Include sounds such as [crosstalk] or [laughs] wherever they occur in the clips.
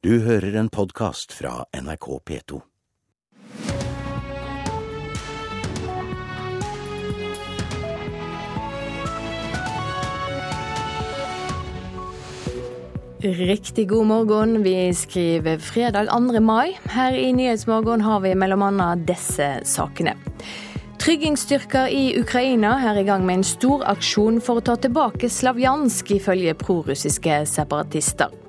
Du hører en podkast fra NRK P2. Riktig god morgen. Vi skriver fredag 2. mai. Her i Nyhetsmorgen har vi bl.a. disse sakene. Tryggingsstyrker i Ukraina er i gang med en stor aksjon for å ta tilbake Slavjansk, ifølge prorussiske separatister.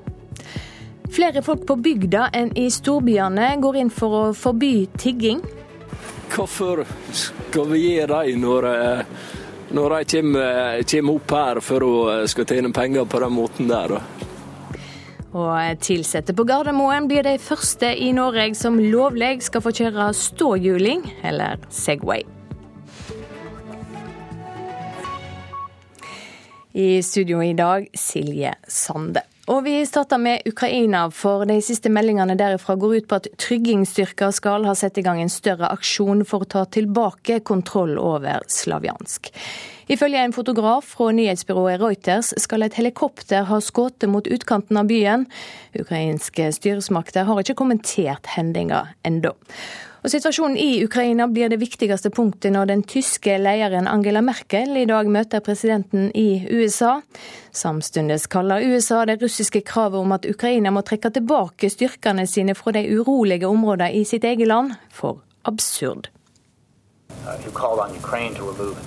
Flere folk på bygda enn i storbyene går inn for å forby tigging. Hvorfor skal vi gi dem når, eh, når de kommer, kommer opp her for å eh, skal tjene penger på den måten der? da? Og ansatte på Gardermoen blir de første i Norge som lovlig skal få kjøre ståhjuling, eller Segway. I studio i dag, Silje Sande. Og vi starter med Ukraina, for de siste meldingene derifra går ut på at tryggingsstyrker skal ha satt i gang en større aksjon for å ta tilbake kontroll over Slavjansk. Ifølge en fotograf fra nyhetsbyrået Reuters skal et helikopter ha skutt mot utkanten av byen. Ukrainske styresmakter har ikke kommentert hendinga ennå. Og Situasjonen i Ukraina blir det viktigste punktet når den tyske lederen Angela Merkel i dag møter presidenten i USA. Samtidig kaller USA det russiske kravet om at Ukraina må trekke tilbake styrkene sine fra de urolige områdene i sitt eget land, for absurd. Uh, who called on Ukraine to remove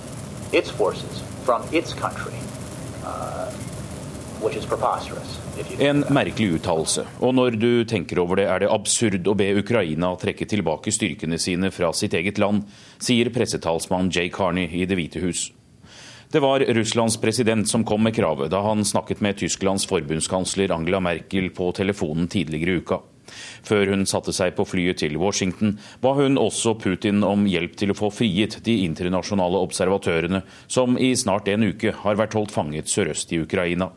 its forces from its country, uh. En merkelig uttalelse, og når du tenker over det er det absurd å be Ukraina trekke tilbake styrkene sine fra sitt eget land, sier pressetalsmann Jay Carney i Det hvite hus. Det var Russlands president som kom med kravet da han snakket med Tysklands forbundskansler Angela Merkel på telefonen tidligere i uka. Før hun satte seg på flyet til Washington, ba hun også Putin om hjelp til å få frigitt de internasjonale observatørene som i snart en uke har vært holdt fanget sørøst i Ukraina.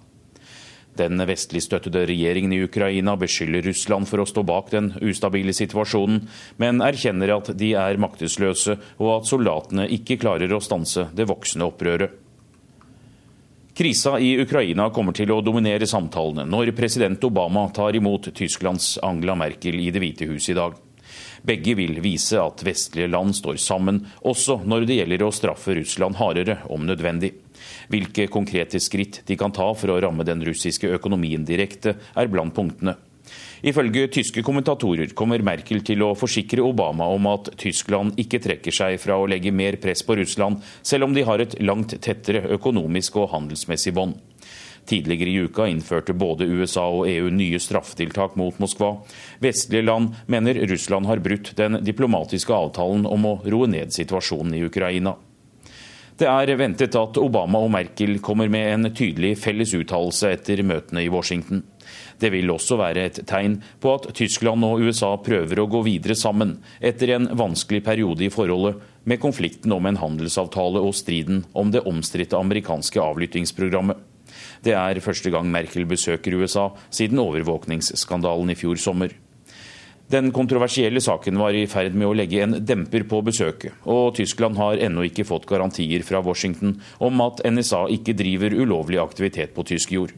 Den vestligstøttede regjeringen i Ukraina beskylder Russland for å stå bak den ustabile situasjonen, men erkjenner at de er maktesløse og at soldatene ikke klarer å stanse det voksende opprøret. Krisa i Ukraina kommer til å dominere samtalene når president Obama tar imot Tysklands Angela Merkel i Det hvite hus i dag. Begge vil vise at vestlige land står sammen, også når det gjelder å straffe Russland hardere om nødvendig. Hvilke konkrete skritt de kan ta for å ramme den russiske økonomien direkte, er blant punktene. Ifølge tyske kommentatorer kommer Merkel til å forsikre Obama om at Tyskland ikke trekker seg fra å legge mer press på Russland, selv om de har et langt tettere økonomisk og handelsmessig bånd. Tidligere i uka innførte både USA og EU nye straffetiltak mot Moskva. Vestlige land mener Russland har brutt den diplomatiske avtalen om å roe ned situasjonen i Ukraina. Det er ventet at Obama og Merkel kommer med en tydelig felles uttalelse etter møtene i Washington. Det vil også være et tegn på at Tyskland og USA prøver å gå videre sammen etter en vanskelig periode i forholdet, med konflikten om en handelsavtale og striden om det omstridte amerikanske avlyttingsprogrammet. Det er første gang Merkel besøker USA siden overvåkningsskandalen i fjor sommer. Den kontroversielle saken var i ferd med å legge en demper på besøket, og Tyskland har ennå ikke fått garantier fra Washington om at NSA ikke driver ulovlig aktivitet på tysk jord.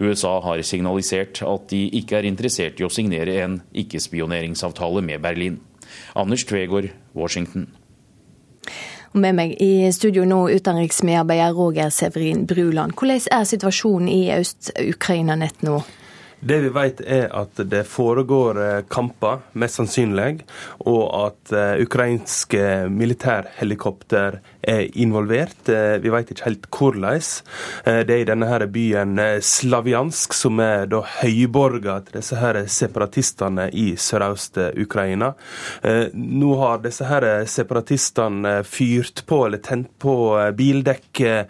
USA har signalisert at de ikke er interessert i å signere en ikke-spioneringsavtale med Berlin. Anders Tvegård, Washington. Med meg i studio nå, utenriksmedarbeider Roger Severin Bruland. Hvordan er situasjonen i Øst-Ukraina nett nå? Det vi vet er at det foregår eh, kamper, mest sannsynlig, og at eh, ukrainske militærhelikopter er involvert. Eh, Vi vet ikke helt hvordan. Det er i denne her byen Slaviansk, som er da høyborga til disse her separatistene i sørøst-Ukraina. Eh, Nå har disse her separatistene fyrt på eller tent på bildekket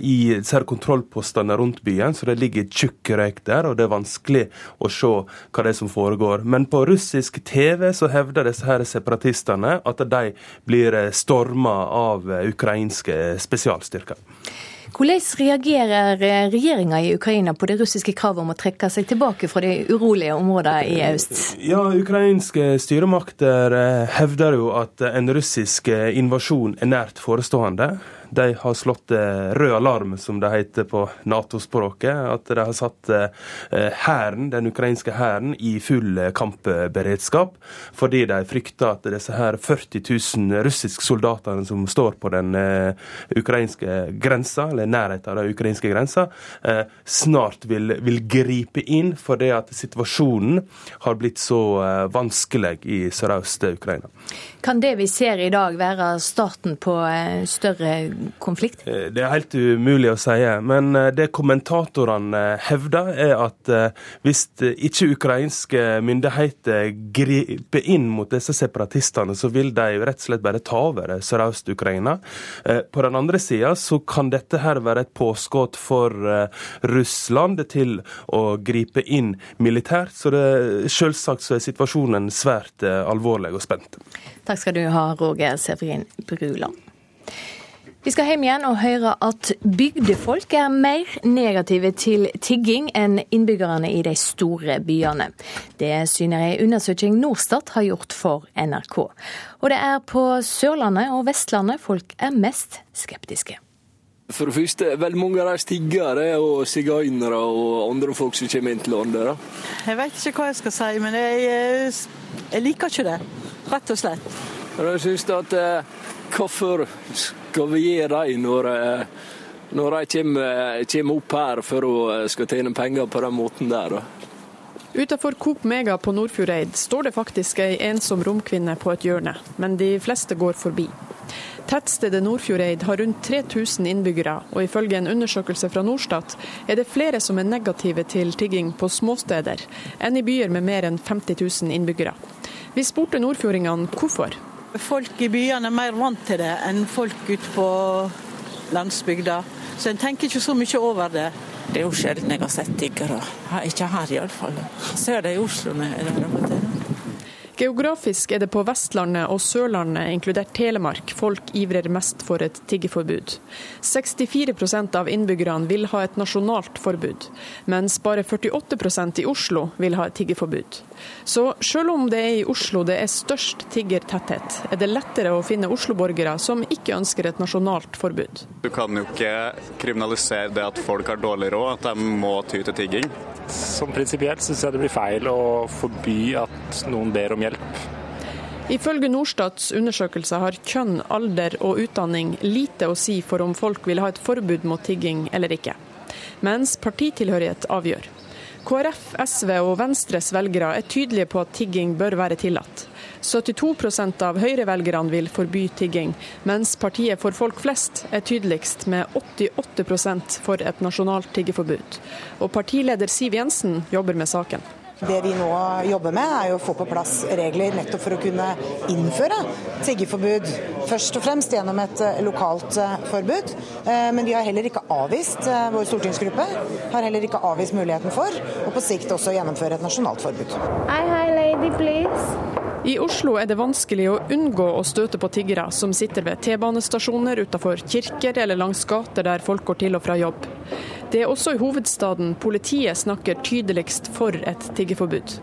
i disse her kontrollpostene rundt byen, så det ligger tjukk røyk der, og det er vanskelig å se hva det er som foregår. Men på russisk TV så hevder disse her separatistene at de blir storma av eh, ukrainske spesialstyrker. Hvordan reagerer regjeringa i Ukraina på det russiske kravet om å trekke seg tilbake fra de urolige områdene i øst? Ja, ukrainske styremakter eh, hevder jo at en russisk eh, invasjon er nært forestående. De har slått rød alarm, som det heter på Nato-språket. At de har satt herren, den ukrainske hæren i full kampberedskap. Fordi de frykter at disse her 40 000 russiske soldatene som står på den ukrainske grensa, eller nærheten av den ukrainske grensa, snart vil, vil gripe inn fordi at situasjonen har blitt så vanskelig i sørøst Ukraina. Kan det vi ser i dag være starten på større konflikt? Eh, det er helt umulig å si. Men eh, det kommentatorene hevder, er at eh, hvis ikke ukrainske myndigheter griper inn mot disse separatistene, så vil de rett og slett bare ta over Sørøst-Ukraina. På den andre sida så kan dette her være et påskudd for Russland til å gripe inn militært. Så selvsagt så er situasjonen svært alvorlig og spent. Takk skal du ha, Roger Severin Bruland. Vi skal hjem igjen og høre at bygdefolk er mer negative til tigging enn innbyggerne i de store byene. Det syner ei undersøking Norstat har gjort for NRK. Og det er på Sørlandet og Vestlandet folk er mest skeptiske. For det første, veldig mange av de tiggere og sigøynere og andre folk som kommer inn til landet. Da. Jeg vet ikke hva jeg skal si, men jeg, jeg liker ikke det. Rett og slett. Jeg synes at eh, Hvorfor skal vi gi dem når, eh, når de kommer, kommer, opp her for å eh, skal tjene penger på den måten der? Utenfor Coop Mega på Nordfjordeid står det faktisk ei ensom romkvinne på et hjørne, men de fleste går forbi. Tettstedet Nordfjordeid har rundt 3000 innbyggere, og ifølge en undersøkelse fra Norstat er det flere som er negative til tigging på småsteder, enn i byer med mer enn 50 000 innbyggere. Vi spurte nordfjordingene hvorfor. Folk i byene er mer vant til det enn folk ute på landsbygda. Så en tenker ikke så mye over det. Det er jo sjelden jeg har sett tiggere. Ikke her iallfall. Ser det i Oslo når jeg er der av og til. Geografisk er det på Vestlandet og Sørlandet, inkludert Telemark, folk ivrer mest for et tiggeforbud. 64% av innbyggerne vil ha et nasjonalt forbud, mens bare 48% i Oslo vil ha et tiggeforbud. Så selv om det er i Oslo det er størst tiggertetthet, er det lettere å finne Oslo-borgere som ikke ønsker et nasjonalt forbud. Du kan jo ikke kriminalisere det at folk har dårlig råd, at de må ty til tigging. Som prinsipielt syns jeg det blir feil å forby at noen ber om hjelp. Ifølge Norstats undersøkelse har kjønn, alder og utdanning lite å si for om folk vil ha et forbud mot tigging eller ikke. Mens partitilhørighet avgjør. KrF, SV og Venstres velgere er tydelige på at tigging bør være tillatt. 72 av Høyre-velgerne vil forby tigging, mens partiet for folk flest er tydeligst med 88% for et nasjonalt tiggeforbud. Og partileder Siv Jensen jobber med saken. Det vi nå jobber med, er å få på plass regler nettopp for å kunne innføre tiggeforbud. Først og fremst gjennom et eh, lokalt eh, forbud. Eh, men vi har heller ikke avvist, vår stortingsgruppe har heller ikke avvist muligheten for å på sikt også gjennomføre et nasjonalt forbud. Hi, hi, lady, please. I Oslo er det vanskelig å unngå å støte på tiggere som sitter ved T-banestasjoner, utenfor kirker eller langs gater der folk går til og fra jobb. Det er også i hovedstaden politiet snakker tydeligst for et tiggeforbud.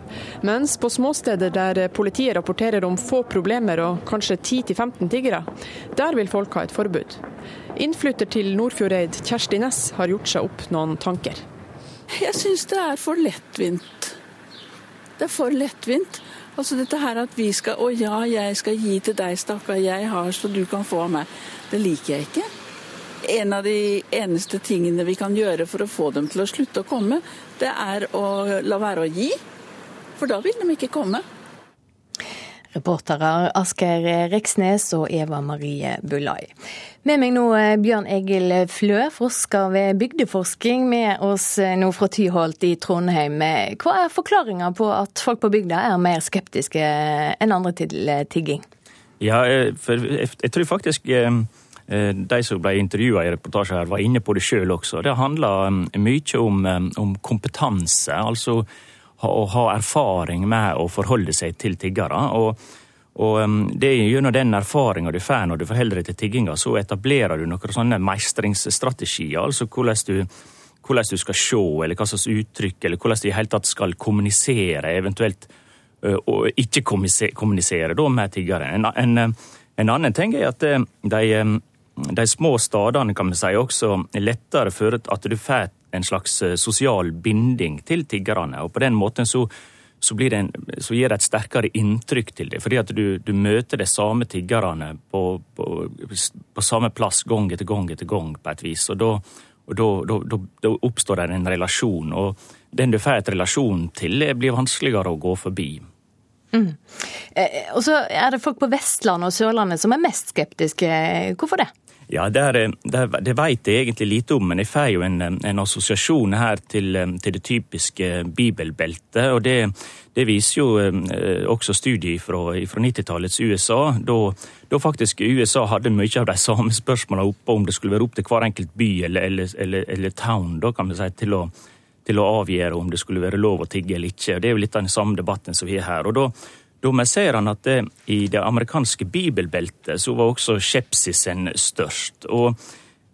Mens på småsteder der politiet rapporterer om få problemer og kanskje 10-15 tiggere, der vil folk ha et forbud. Innflytter til Nordfjordeid, Kjersti Næss, har gjort seg opp noen tanker. Jeg syns det er for lettvint. Det er for lettvint. Altså dette her at vi skal Å ja, jeg skal gi til deg, stakkar, jeg har så du kan få av meg. Det liker jeg ikke. En av de eneste tingene vi kan gjøre for å få dem til å slutte å komme, det er å la være å gi. For da vil de ikke komme. Reportere Asker Reksnes og Eva Marie Bullai. Med meg nå eh, Bjørn Egil Flø, forsker ved bygdeforsking, med oss eh, nå fra Tyholt i Trondheim. Hva er forklaringa på at folk på bygda er mer skeptiske enn andre til eh, tigging? Ja, for jeg tror faktisk de som ble intervjua i reportasjen her, var inne på det sjøl også. Det handler mye om, om kompetanse. altså å ha erfaring med å forholde seg til tiggere. og og det er Gjennom den erfaringa du får når du forholder deg til tigginga, så etablerer du noen sånne meistringsstrategier. altså hvordan du, hvordan du skal se, eller hva slags uttrykk, eller hvordan du i hele tatt skal kommunisere, eventuelt og ikke kommunisere da med tiggere. En, en, en, annen ting er at de de små stadene kan vi si også lettere fører til at du får en slags sosial binding til tiggerne. og På den måten så, så, en, så gir det et sterkere inntrykk til det. Fordi at du, du møter de samme tiggerne på, på, på, samme plass gang etter gang etter gang på et vis. og da og da, da, da, oppstår det en relasjon, og den du får et relasjon til, blir vanskeligere å gå forbi. Mm. Eh, og så er det folk på Vestlandet og Sørlandet som er mest skeptiske. Hvorfor det? Ja, Det, er, det, vet jeg egentlig lite om, men jeg får jo en, en assosiasjon her til, til, det typiske bibelbeltet. og Det, det viser jo eh, også studier fra, fra 90-tallets USA, da, da, faktisk USA hadde mye av de samme spørsmålene oppe om det skulle være opp til hver enkelt by eller, eller, eller, eller town da kan vi si, til å, til å avgjøre om det skulle være lov å tigge eller ikke. Og Det er jo litt av den samme debatten som vi har her. og da da ser han at det, i det amerikanske bibelbeltet så var også skepsisen størst. Og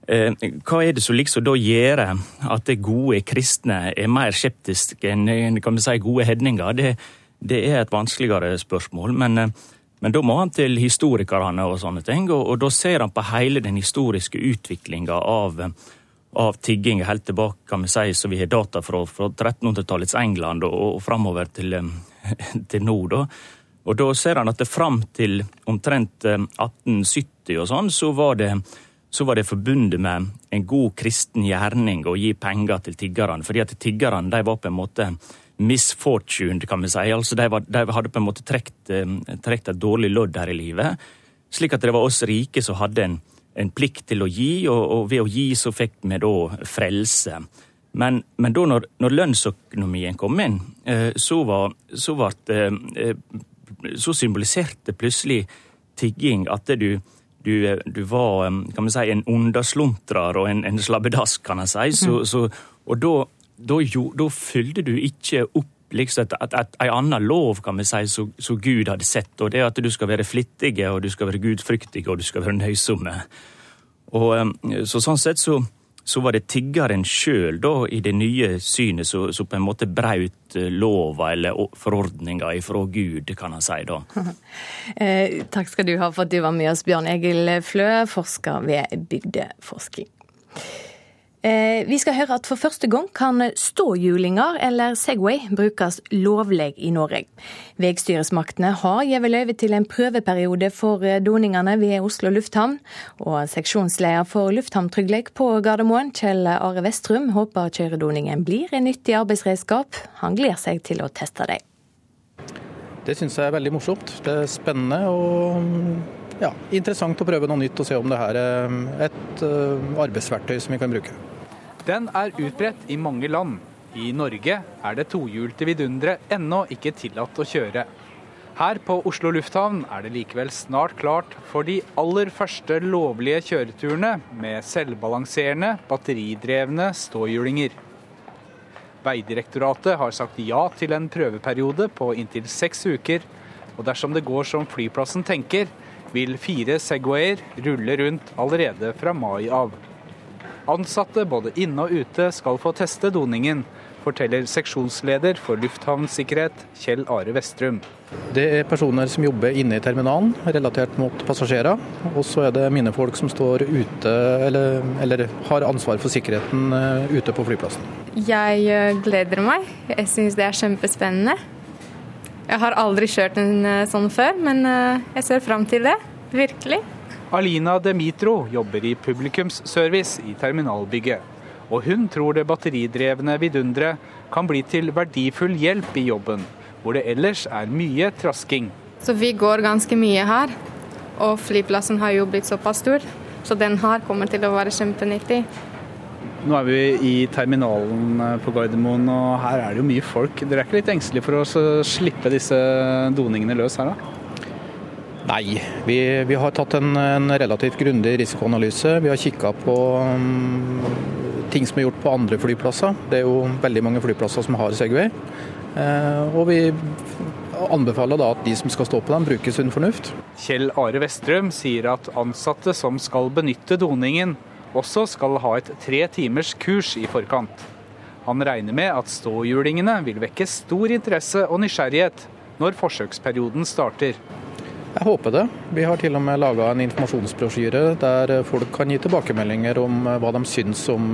eh, hva er det som liksom da gjør at det gode kristne er mer skeptiske enn kan vi si, gode hedninger? Det, det er et vanskeligere spørsmål. men... Eh, men da må han til historikerne og sånne ting, og, og da ser han på hele den historiske utviklinga av, av tigging helt tilbake, kan vi si, så vi har data fra, fra 1300-tallets England og, og framover til, eh, [laughs] til nå. da. Og da ser han at det fram til omtrent 1870 eh, og sånn, så var det så var det forbundet med en god kristen gjerning å gi penger til tiggerne. Fordi at tiggerne de var på en måte misfortuned, kan vi si. Altså de, var, de hadde på en måte trukket eh, et dårlig lodd her i livet. Slik at det var oss rike som hadde en, en plikt til å gi, og, og, ved å gi så fikk vi da frelse. Men, men da når, når lønnsøkonomien kom inn, eh, så, var, så ble så symboliserte plutselig tigging at du, du, du var kan man si, en undersluntrer og en, en slabbedask, kan jeg si. Så, mhm. så, og da, da, da fylte du ikke opp liksom at, at, at en annen lov kan vi si, som Gud hadde sett. og Det er at du skal være flittige, og du skal være gudfryktige og du skal være nøysomme. Og, så Sånn sett så, så var det tiggeren sjøl i det nye synet som på en måte braut eh, lova eller forordninga ifra Gud, kan han si da. [laughs] eh, takk skal du ha for at du var med oss, Bjørn Egil Flø, forsker ved Bygdeforsking. Eh, vi skal høre at for første gang kan ståhjulinger eller Segway brukes lovlig i Norge. Vegstyresmaktene har gitt løyve til en prøveperiode for eh, doningene ved Oslo lufthavn. Og seksjonsleder for lufthavntrygghet på Gardermoen, Kjell Are Vestrum, håper kjøredoningen blir en nyttig arbeidsredskap. Han gleder seg til å teste dem. Det syns jeg er veldig morsomt. Det er spennende og ja, interessant å prøve noe nytt og se om det her er et eh, arbeidsverktøy som vi kan bruke. Den er utbredt i mange land. I Norge er det tohjulte vidunderet ennå ikke tillatt å kjøre. Her på Oslo lufthavn er det likevel snart klart for de aller første lovlige kjøreturene med selvbalanserende, batteridrevne ståhjulinger. Veidirektoratet har sagt ja til en prøveperiode på inntil seks uker. Og dersom det går som flyplassen tenker, vil fire Segwayer rulle rundt allerede fra mai av. Ansatte både inne og ute skal få teste doningen, forteller seksjonsleder for lufthavnsikkerhet Kjell Are Vestrum. Det er personer som jobber inne i terminalen, relatert mot passasjerer. Og så er det mine folk som står ute, eller, eller har ansvar for sikkerheten eh, ute på flyplassen. Jeg eh, gleder meg. Jeg syns det er kjempespennende. Jeg har aldri kjørt en eh, sånn før, men jeg ser fram til det. Virkelig. Alina Demitro jobber i publikumsservice i terminalbygget. Og hun tror det batteridrevne vidunderet kan bli til verdifull hjelp i jobben, hvor det ellers er mye trasking. Så vi går ganske mye her, og flyplassen har jo blitt såpass stor. Så den her kommer til å være kjempenyttig. Nå er vi i terminalen på Gardermoen, og her er det jo mye folk. Dere er ikke litt engstelige for å slippe disse doningene løs her, da? Nei, vi, vi, har tatt en, en relativt grundig risikoanalyse. Vi har kikka på um, ting som er gjort på andre flyplasser. Det er jo veldig mange flyplasser som har Segway. Eh, og vi anbefaler da at de som skal stå på dem, bruker sunn fornuft. Kjell Are Vestrum sier at ansatte som skal benytte doningen, også skal ha et tre timers kurs i forkant. Han regner med at ståhjulingene vil vekke stor interesse og nysgjerrighet når forsøksperioden starter. Jeg håper det. Vi har til og med laga en informasjonsbrosjyre der folk kan gi tilbakemeldinger om hva de syns om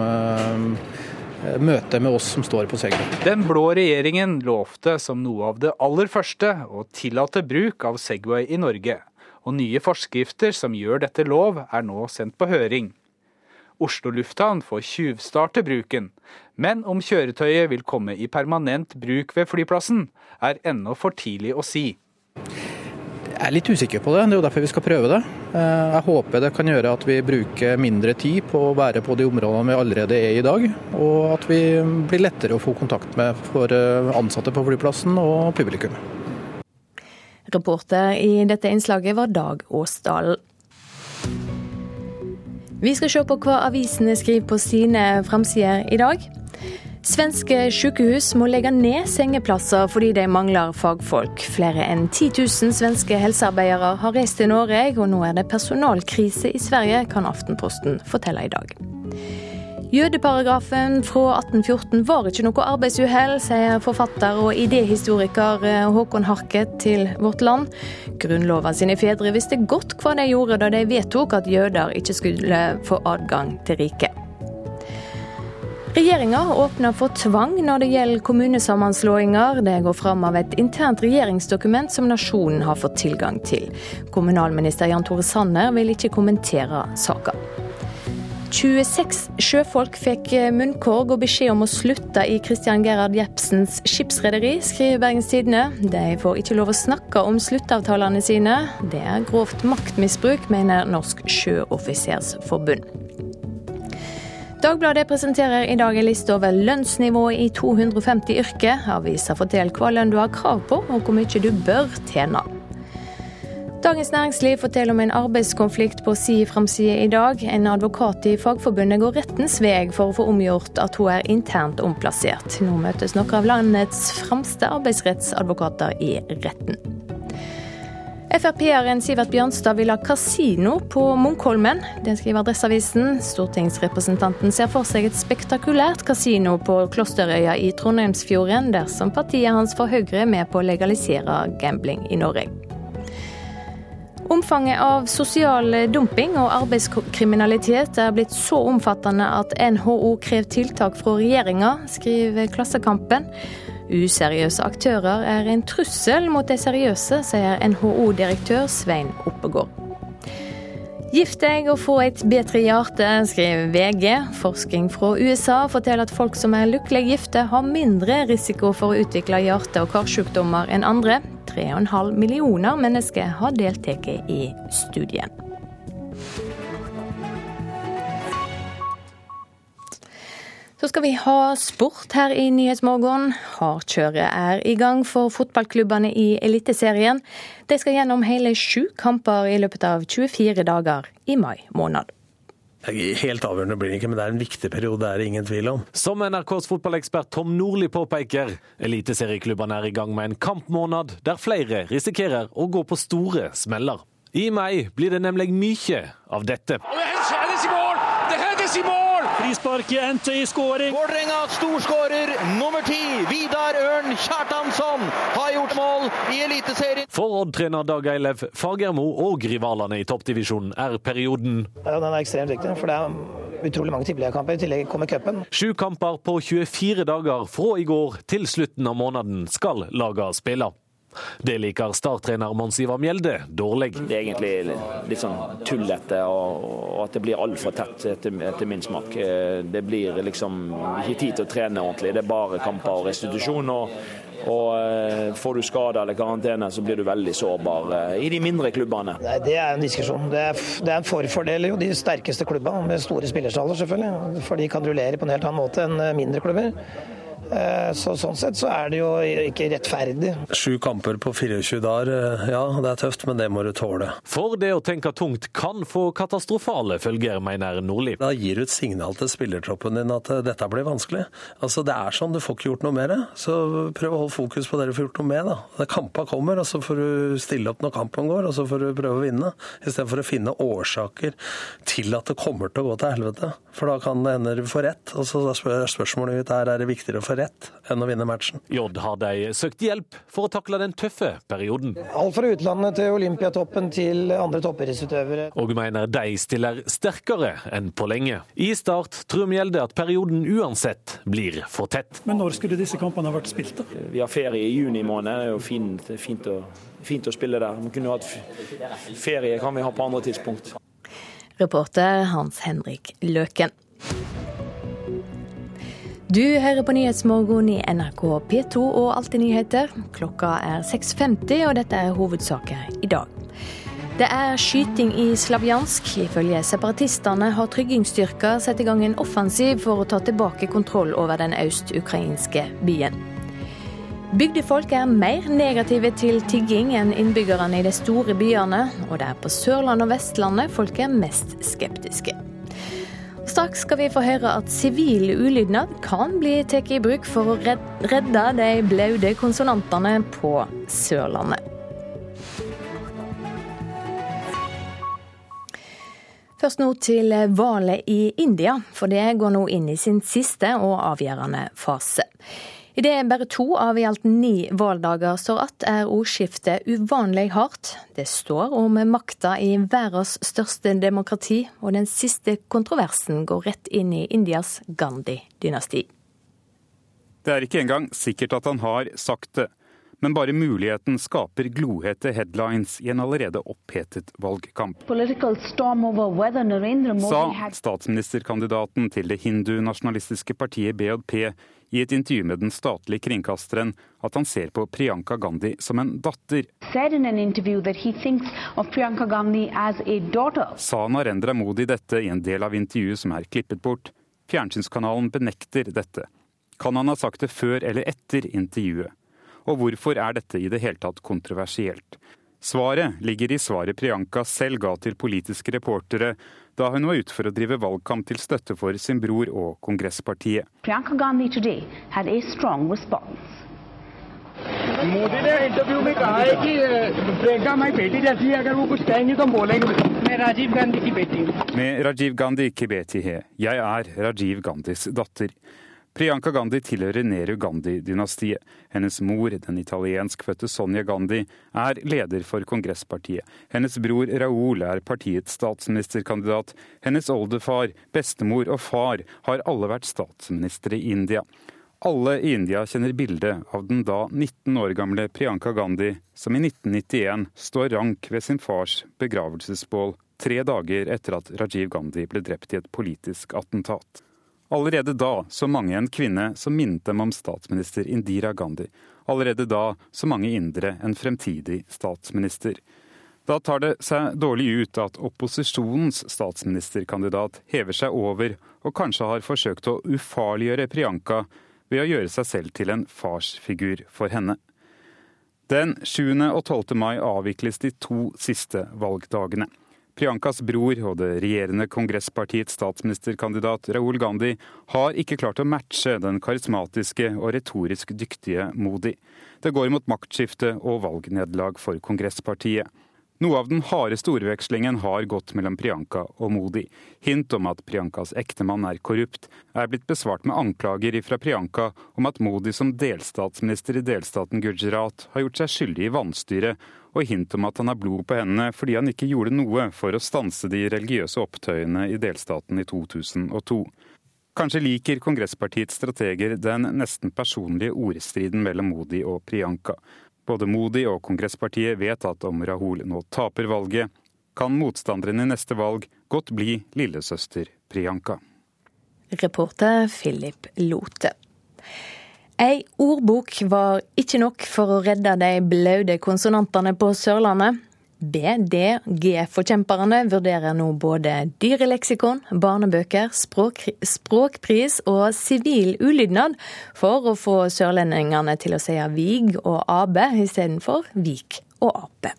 møtet med oss som står på Segway. Den blå regjeringen lovte som noe av det aller første å tillate bruk av Segway i Norge. Og nye forskrifter som gjør dette lov, er nå sendt på høring. Oslo lufthavn får tjuvstarte bruken, men om kjøretøyet vil komme i permanent bruk ved flyplassen, er ennå for tidlig å si. Jeg er litt usikker på det, det er jo derfor vi skal prøve det. Eh, jeg håper det kan gjøre at vi bruker mindre tid på å være på de områdene vi allerede er i dag, og at vi blir lettere å få kontakt med for eh, ansatte på flyplassen og publikum. Reporter i dette innslaget var Dag Åsdalen. Vi skal se på hva avisene skriver på sine framsider i dag. Svenske sykehus må legge ned sengeplasser fordi de mangler fagfolk. Flere enn 10 000 svenske helsearbeidere har reist til Norge, og nå er det personalkrise i Sverige, kan Aftenposten fortelle i dag. Jødeparagrafen fra 1814 var ikke noe arbeidsuhell, sier forfatter og idéhistoriker eh, Håkon Harket til Vårt Land. Grunnloven sine fedre visste godt hva de gjorde da de vedtok at jøder ikke skulle få adgang til riket. Regjeringa åpner for tvang når det gjelder kommunesammenslåinger. Det går fram av et internt regjeringsdokument som nasjonen har fått tilgang til. Kommunalminister Jan Tore Sanner vil ikke kommentere saka. 26 sjøfolk fikk munnkorg og beskjed om å slutte i Christian Gerhard Jepsens skipsrederi, skriver Bergens Tidende. De får ikke lov å snakke om sluttavtalene sine. Det er grovt maktmisbruk, mener Norsk Sjøoffisersforbund. Dagbladet presenterer i dag en liste over lønnsnivået i 250 yrker. Avisa forteller hva lønn du har krav på, og hvor mye du bør tjene. Dagens Næringsliv forteller om en arbeidskonflikt på si framside i dag. En advokat i Fagforbundet går rettens vei for å få omgjort at hun er internt omplassert. Nå møtes noen av landets fremste arbeidsrettsadvokater i retten. Frp-eren Sivert Bjørnstad vil ha kasino på Munkholmen. Det skriver Adresseavisen. Stortingsrepresentanten ser for seg et spektakulært kasino på Klosterøya i Trondheimsfjorden, dersom partiet hans får Høyre med på å legalisere gambling i Norge. Omfanget av sosial dumping og arbeidskriminalitet er blitt så omfattende at NHO krever tiltak fra regjeringa, skriver Klassekampen. Useriøse aktører er en trussel mot de seriøse, sier NHO-direktør Svein Oppegård. Gift deg og få et bedre hjerte, skriver VG. Forskning fra USA forteller at folk som er lykkelig gifte, har mindre risiko for å utvikle hjerte- og karsykdommer enn andre. 3,5 millioner mennesker har deltatt i studien. Så skal vi ha sport her i Nyhetsmorgen. Hardkjøret er i gang for fotballklubbene i Eliteserien. De skal gjennom hele sju kamper i løpet av 24 dager i mai måned. Helt avgjørende blir det ikke, men det er en viktig periode, det er det ingen tvil om. Som NRKs fotballekspert Tom Nordli påpeker, eliteserieklubbene er i gang med en kampmåned der flere risikerer å gå på store smeller. I mai blir det nemlig mye av dette. Og det hendes i mål! Det hendes i mål! Frisparket endte i skåring. Vålerenga storskårer nummer ti, Vidar Ørn Kjartansson, har gjort mål i Eliteserien. For Odd-trener Dag Eilev Fagermo og rivalene i toppdivisjonen er perioden Ja, Den er ekstremt viktig, for det er utrolig mange tippeligakamper. I tillegg kommer cupen. Sju kamper på 24 dager fra i går til slutten av måneden skal laga spille. Det liker starttrener Mons Ivar Mjelde dårlig. Det er egentlig litt sånn tullete, og at det blir altfor tett etter, etter, min smak. Det blir liksom ikke tid til å trene ordentlig. Det er bare kamper og restitusjon. og og Får du skade eller karantene, så blir du veldig sårbar i de mindre klubbene. Nei, Det er en diskusjon. Det er, det er en forfordel jo de sterkeste klubbene, med store spillerstaller selvfølgelig. For de kan rullere på en helt annen måte enn mindre klubber. Så Sånn sett så er det jo ikke rettferdig. Sju kamper på 24 dager, ja det er tøft, men det må du tåle. For det å tenke tungt kan få katastrofale følger, mener Nordli. Da gir du et signal til spillertroppen din at dette blir vanskelig. Altså Det er sånn, du får ikke gjort noe med det. Så prøv å holde fokus på det du får gjort noe med. da. Kampa kommer, og så får du stille opp når kampen går, og så får du prøve å vinne. Istedenfor å finne årsaker til at det kommer til å gå til helvete. For da kan det hende du får rett. Og så er spørsmålet mitt er er det viktigere å få rett enn å vinne matchen. J har de søkt hjelp for å takle den tøffe perioden. Alt fra utlandet til Olympiatoppen til andre toppidrettsutøvere. Og mener de stiller sterkere enn på lenge. I Start tror Mjelde at perioden uansett blir for tett. Men når skulle disse kampene ha vært spilt, da? Vi har ferie i juni måned. Det er jo fint, fint, å, fint å spille der. Vi kunne hatt ferie kan vi ha på andre tidspunkt. Reporter Hans Henrik Løken. Du hører på Nyhetsmorgen i NRK P2 og Alltid nyheter. Klokka er 6.50, og dette er hovedsaker i dag. Det er skyting i Slavjansk. Ifølge separatistene har tryggingsstyrker satt i gang en offensiv for å ta tilbake kontroll over den øst-ukrainske byen. Bygdefolk er mer negative til tigging enn innbyggerne i de store byene, og det er på Sørlandet og Vestlandet folk er mest skeptiske. Straks skal vi få høre at sivil ulydnad kan bli tatt i bruk for å redde de blaude konsonantene på Sørlandet. Først nå til valget i India, for det går nå inn i sin siste og avgjørende fase. Idet bare to av i alt ni valgdager står att, er ordskiftet uvanlig hardt. Det står om makta i verdens største demokrati, og den siste kontroversen går rett inn i Indias Gandhi-dynasti. Det er ikke engang sikkert at han har sagt det, men bare muligheten skaper glohete headlines i en allerede opphetet valgkamp. Sa statsministerkandidaten til det hindu-nasjonalistiske partiet BJP i et intervju med den statlige kringkasteren at han ser på Priyanka Gandhi som en datter. Sa Narendra Modi dette i en del av intervjuet som er klippet bort. Fjernsynskanalen benekter dette. Kan han ha sagt det før eller etter intervjuet? Og hvorfor er dette i det hele tatt kontroversielt? Svaret ligger i svaret Priyanka selv ga til politiske reportere da hun var ute for å drive valgkamp til støtte for sin bror og kongresspartiet. Priyanka Gandhi today had a strong response. Modi ने इंटरव्यू में कहा है कि प्रियंका हमारी बेटी जैसी है अगर वो कुछ कहेंगे तो हम बोलेंगे मैं राजीव गांधी की बेटी हूँ Med Rajiv Gandhi Kibeti he. Jeg er Rajiv Gandhis datter. Priyanka Gandhi tilhører Nehru Gandhi-dynastiet. Hennes mor, den italienskfødte Sonja Gandhi, er leder for kongresspartiet. Hennes bror Raoul er partiets statsministerkandidat. Hennes oldefar, bestemor og far har alle vært statsministre i India. Alle i India kjenner bildet av den da 19 år gamle Priyanka Gandhi, som i 1991 står rank ved sin fars begravelsesbål tre dager etter at Rajiv Gandhi ble drept i et politisk attentat. Allerede da så mange en kvinne som minnet dem om statsminister Indira Gandhi. Allerede da så mange indere en fremtidig statsminister. Da tar det seg dårlig ut at opposisjonens statsministerkandidat hever seg over og kanskje har forsøkt å ufarliggjøre Priyanka ved å gjøre seg selv til en farsfigur for henne. Den 7. og 12. mai avvikles de to siste valgdagene. Priyankas bror og det regjerende kongresspartiets statsministerkandidat Raoul Gandhi har ikke klart å matche den karismatiske og retorisk dyktige Modi. Det går mot maktskifte og valgnederlag for kongresspartiet. Noe av den harde storvekslingen har gått mellom Priyanka og Modi. Hint om at Priyankas ektemann er korrupt, er blitt besvart med anklager fra Priyanka om at Modi som delstatsminister i delstaten Gujarat har gjort seg skyldig i vanstyre, og hint om at han har blod på hendene fordi han ikke gjorde noe for å stanse de religiøse opptøyene i delstaten i 2002. Kanskje liker kongresspartiets strateger den nesten personlige ordstriden mellom Modi og Priyanka. Både Modi og kongresspartiet vet at om Rahul nå taper valget, kan motstanderen i neste valg godt bli lillesøster Priyanka. Reporter Philip Lote. Ei ordbok var ikke nok for å redde de blaute konsonantene på Sørlandet. BDG-forkjemperne vurderer nå både dyreleksikon, barnebøker, språk, språkpris og sivil ulydnad for å få sørlendingene til å si Vig og Abe istedenfor Vik og Ape.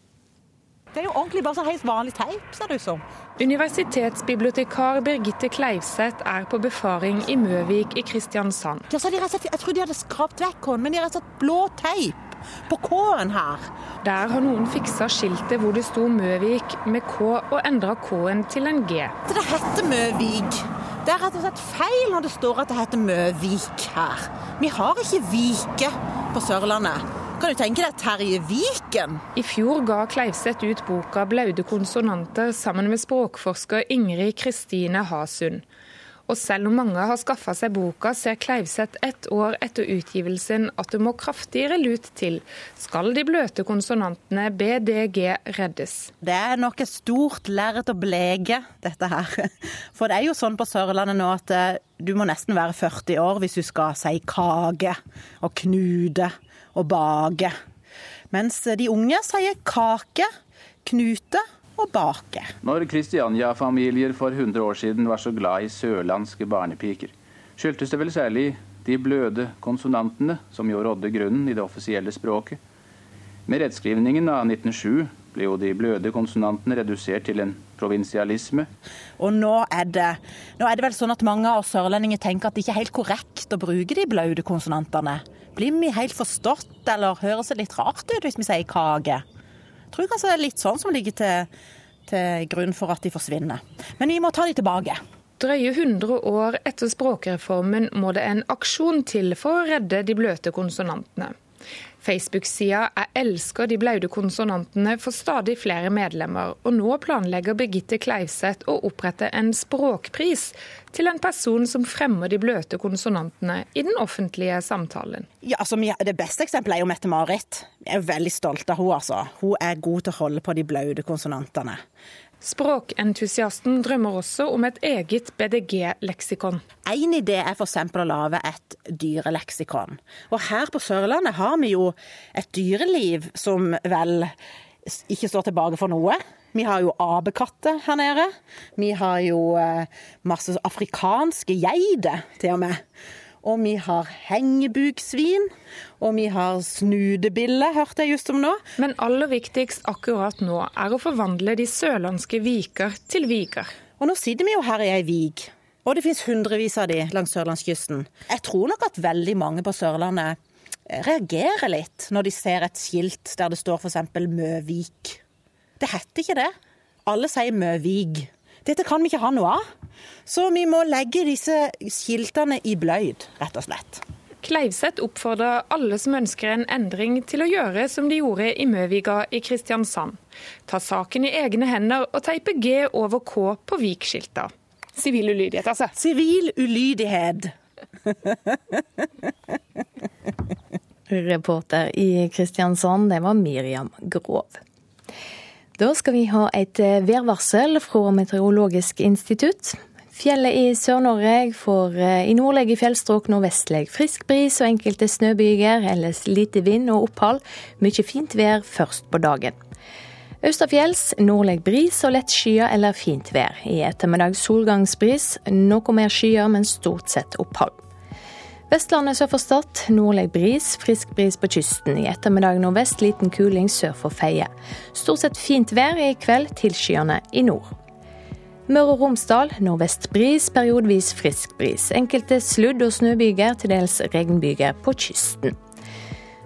Det er jo ordentlig bare sånn helt vanlig teip, ser det ut som. Universitetsbibliotekar Birgitte Kleivseth er på befaring i Møvik i Kristiansand. Jeg trodde de hadde skrapt vekk K-en, men de har satt blå teip på K-en her. Der har noen fiksa skiltet hvor det sto Møvik med K, og endra K-en til en G. Det heter Møvik. Det er rett og slett feil når det står at det heter Møvik her. Vi har ikke Vike på Sørlandet. Kan du tenke deg Terje Viken? I fjor ga Kleivseth ut boka 'Blaude konsonanter' sammen med språkforsker Ingrid Kristine Hasund. Og selv om mange har skaffa seg boka, ser Kleivseth ett år etter utgivelsen at det må kraftigere lut til. Skal de bløte konsonantene BDG reddes? Det er nok et stort lerret å bleke, dette her. For det er jo sånn på Sørlandet nå at eh, du må nesten være 40 år hvis du skal si kage og knude og bake. Mens de unge sier kake, knute og bake. Når Kristiania-familier for 100 år siden var så glad i sørlandske barnepiker, skyldtes det vel særlig de bløde konsonantene som jo rådde grunnen i det offisielle språket. Med rettskrivningen av 1907 ble jo de bløde konsonantene redusert til en provinsialisme. Og nå er, det, nå er det vel sånn at mange av oss sørlendinger tenker at det ikke er helt korrekt å bruke de bløde konsonantene. Blir vi helt forstått, eller høres det litt rart ut hvis vi sier kake? Jeg tror kanskje det er litt sånn som ligger til, til grunn for at de forsvinner. Men vi må ta de tilbake. Drøye 100 år etter språkreformen må det en aksjon til for å redde de bløte konsonantene. Facebook-sida 'Jeg elsker de blaude konsonantene' får stadig flere medlemmer, og nå planlegger Birgitte Kleivseth å opprette en språkpris til en person som fremmer de bløte konsonantene i den offentlige samtalen. Ja, altså, Det beste eksempelet er jo Mette-Marit. Jeg er veldig stolt av henne. altså. Hun er god til å holde på de blaute konsonantene. Språkentusiasten drømmer også om et eget BDG-leksikon. En idé er f.eks. å lage et dyreleksikon. Og her på Sørlandet har vi jo et dyreliv som vel ikke står tilbake for noe. Vi har jo apekatter her nede. Vi har jo eh, masse afrikanske geiter, til og med. Og vi har hengebuksvin. Og vi har snudebille, hørte jeg just om nå. Men aller viktigst akkurat nå er å forvandle de sørlandske viker til viker. Og nå sitter vi jo her i ei vik. Og det finnes hundrevis av de langs sørlandskysten. Jeg tror nok at veldig mange på Sørlandet eh, reagerer litt når de ser et skilt der det står f.eks. Møvik. Det heter ikke det. Alle sier Møvig. Dette kan vi ikke ha noe av. Så vi må legge disse skiltene i bløyd, rett og slett. Kleivseth oppfordrer alle som ønsker en endring til å gjøre som de gjorde i Møviga i Kristiansand. Ta saken i egne hender og teipe G over K på Vik-skilta. Sivil ulydighet, altså. Sivil ulydighet. Reporter i Kristiansand, det var Miriam Grov. Da skal vi ha et eh, værvarsel fra Meteorologisk institutt. Fjellet i Sør-Norge får eh, i nordlige fjellstrøk nordvestlig frisk bris og enkelte snøbyger, ellers lite vind og opphold. Mye fint vær først på dagen. Østafjells nordlig bris og lett skyer eller fint vær. I ettermiddag solgangsbris, noe mer skyer, men stort sett opphold. Vestlandet sør for Stad nordlig bris, frisk bris på kysten. I ettermiddag nordvest liten kuling sør for Feie. Stort sett fint vær i kveld, tilskyende i nord. Møre og Romsdal nordvest bris, periodevis frisk bris. Enkelte sludd- og snøbyger, til dels regnbyger på kysten.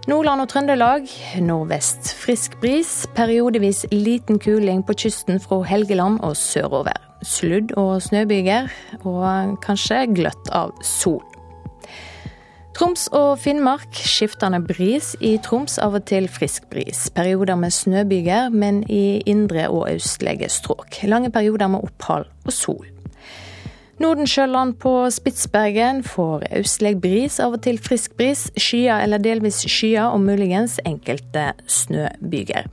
Nordland og Trøndelag nordvest frisk bris, periodevis liten kuling på kysten fra Helgeland og sørover. Sludd- og snøbyger, og kanskje gløtt av sol. Troms og Finnmark skiftende bris. I Troms av og til frisk bris. Perioder med snøbyger, men i indre og østlige strøk. Lange perioder med opphold og sol. Nordensjøland på Spitsbergen får østlig bris, av og til frisk bris. Skyer eller delvis skyer, og muligens enkelte snøbyger.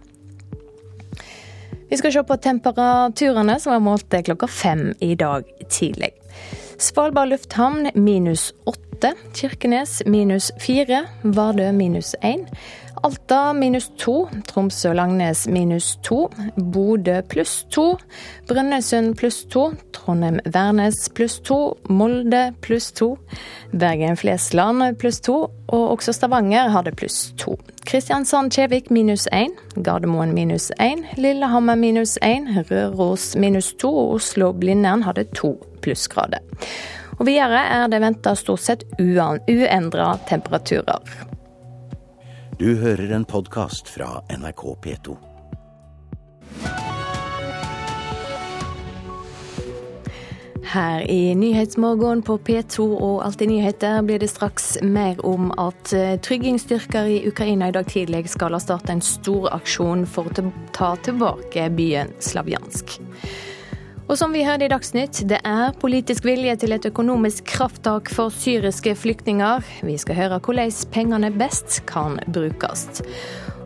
Vi skal se på temperaturene som var målt klokka fem i dag tidlig. Svalbard lufthavn minus åtte. Kirkenes minus fire. Vardø minus én. Alta minus to. Tromsø-Langnes minus to. Bodø pluss to. Brønnøysund pluss to. Trondheim-Værnes pluss to. Molde pluss to. Bergen-Flesland pluss to. Og også Stavanger hadde pluss to. Kristiansand-Kjevik minus én. Gardermoen minus én. Lillehammer minus én. Røros minus to. Og Oslo-Blindern hadde to plussgrader. Og videre er det venta stort sett uendra temperaturer. Du hører en podkast fra NRK P2. Her i Nyhetsmorgen på P2 og Alltid nyheter blir det straks mer om at eh, tryggingsstyrker i Ukraina i dag tidlig skal ha starta en stor aksjon for å ta tilbake byen Slavjansk. Og som vi hørte i Dagsnytt, det er politisk vilje til et økonomisk krafttak for syriske flyktninger. Vi skal høre hvordan pengene best kan brukes.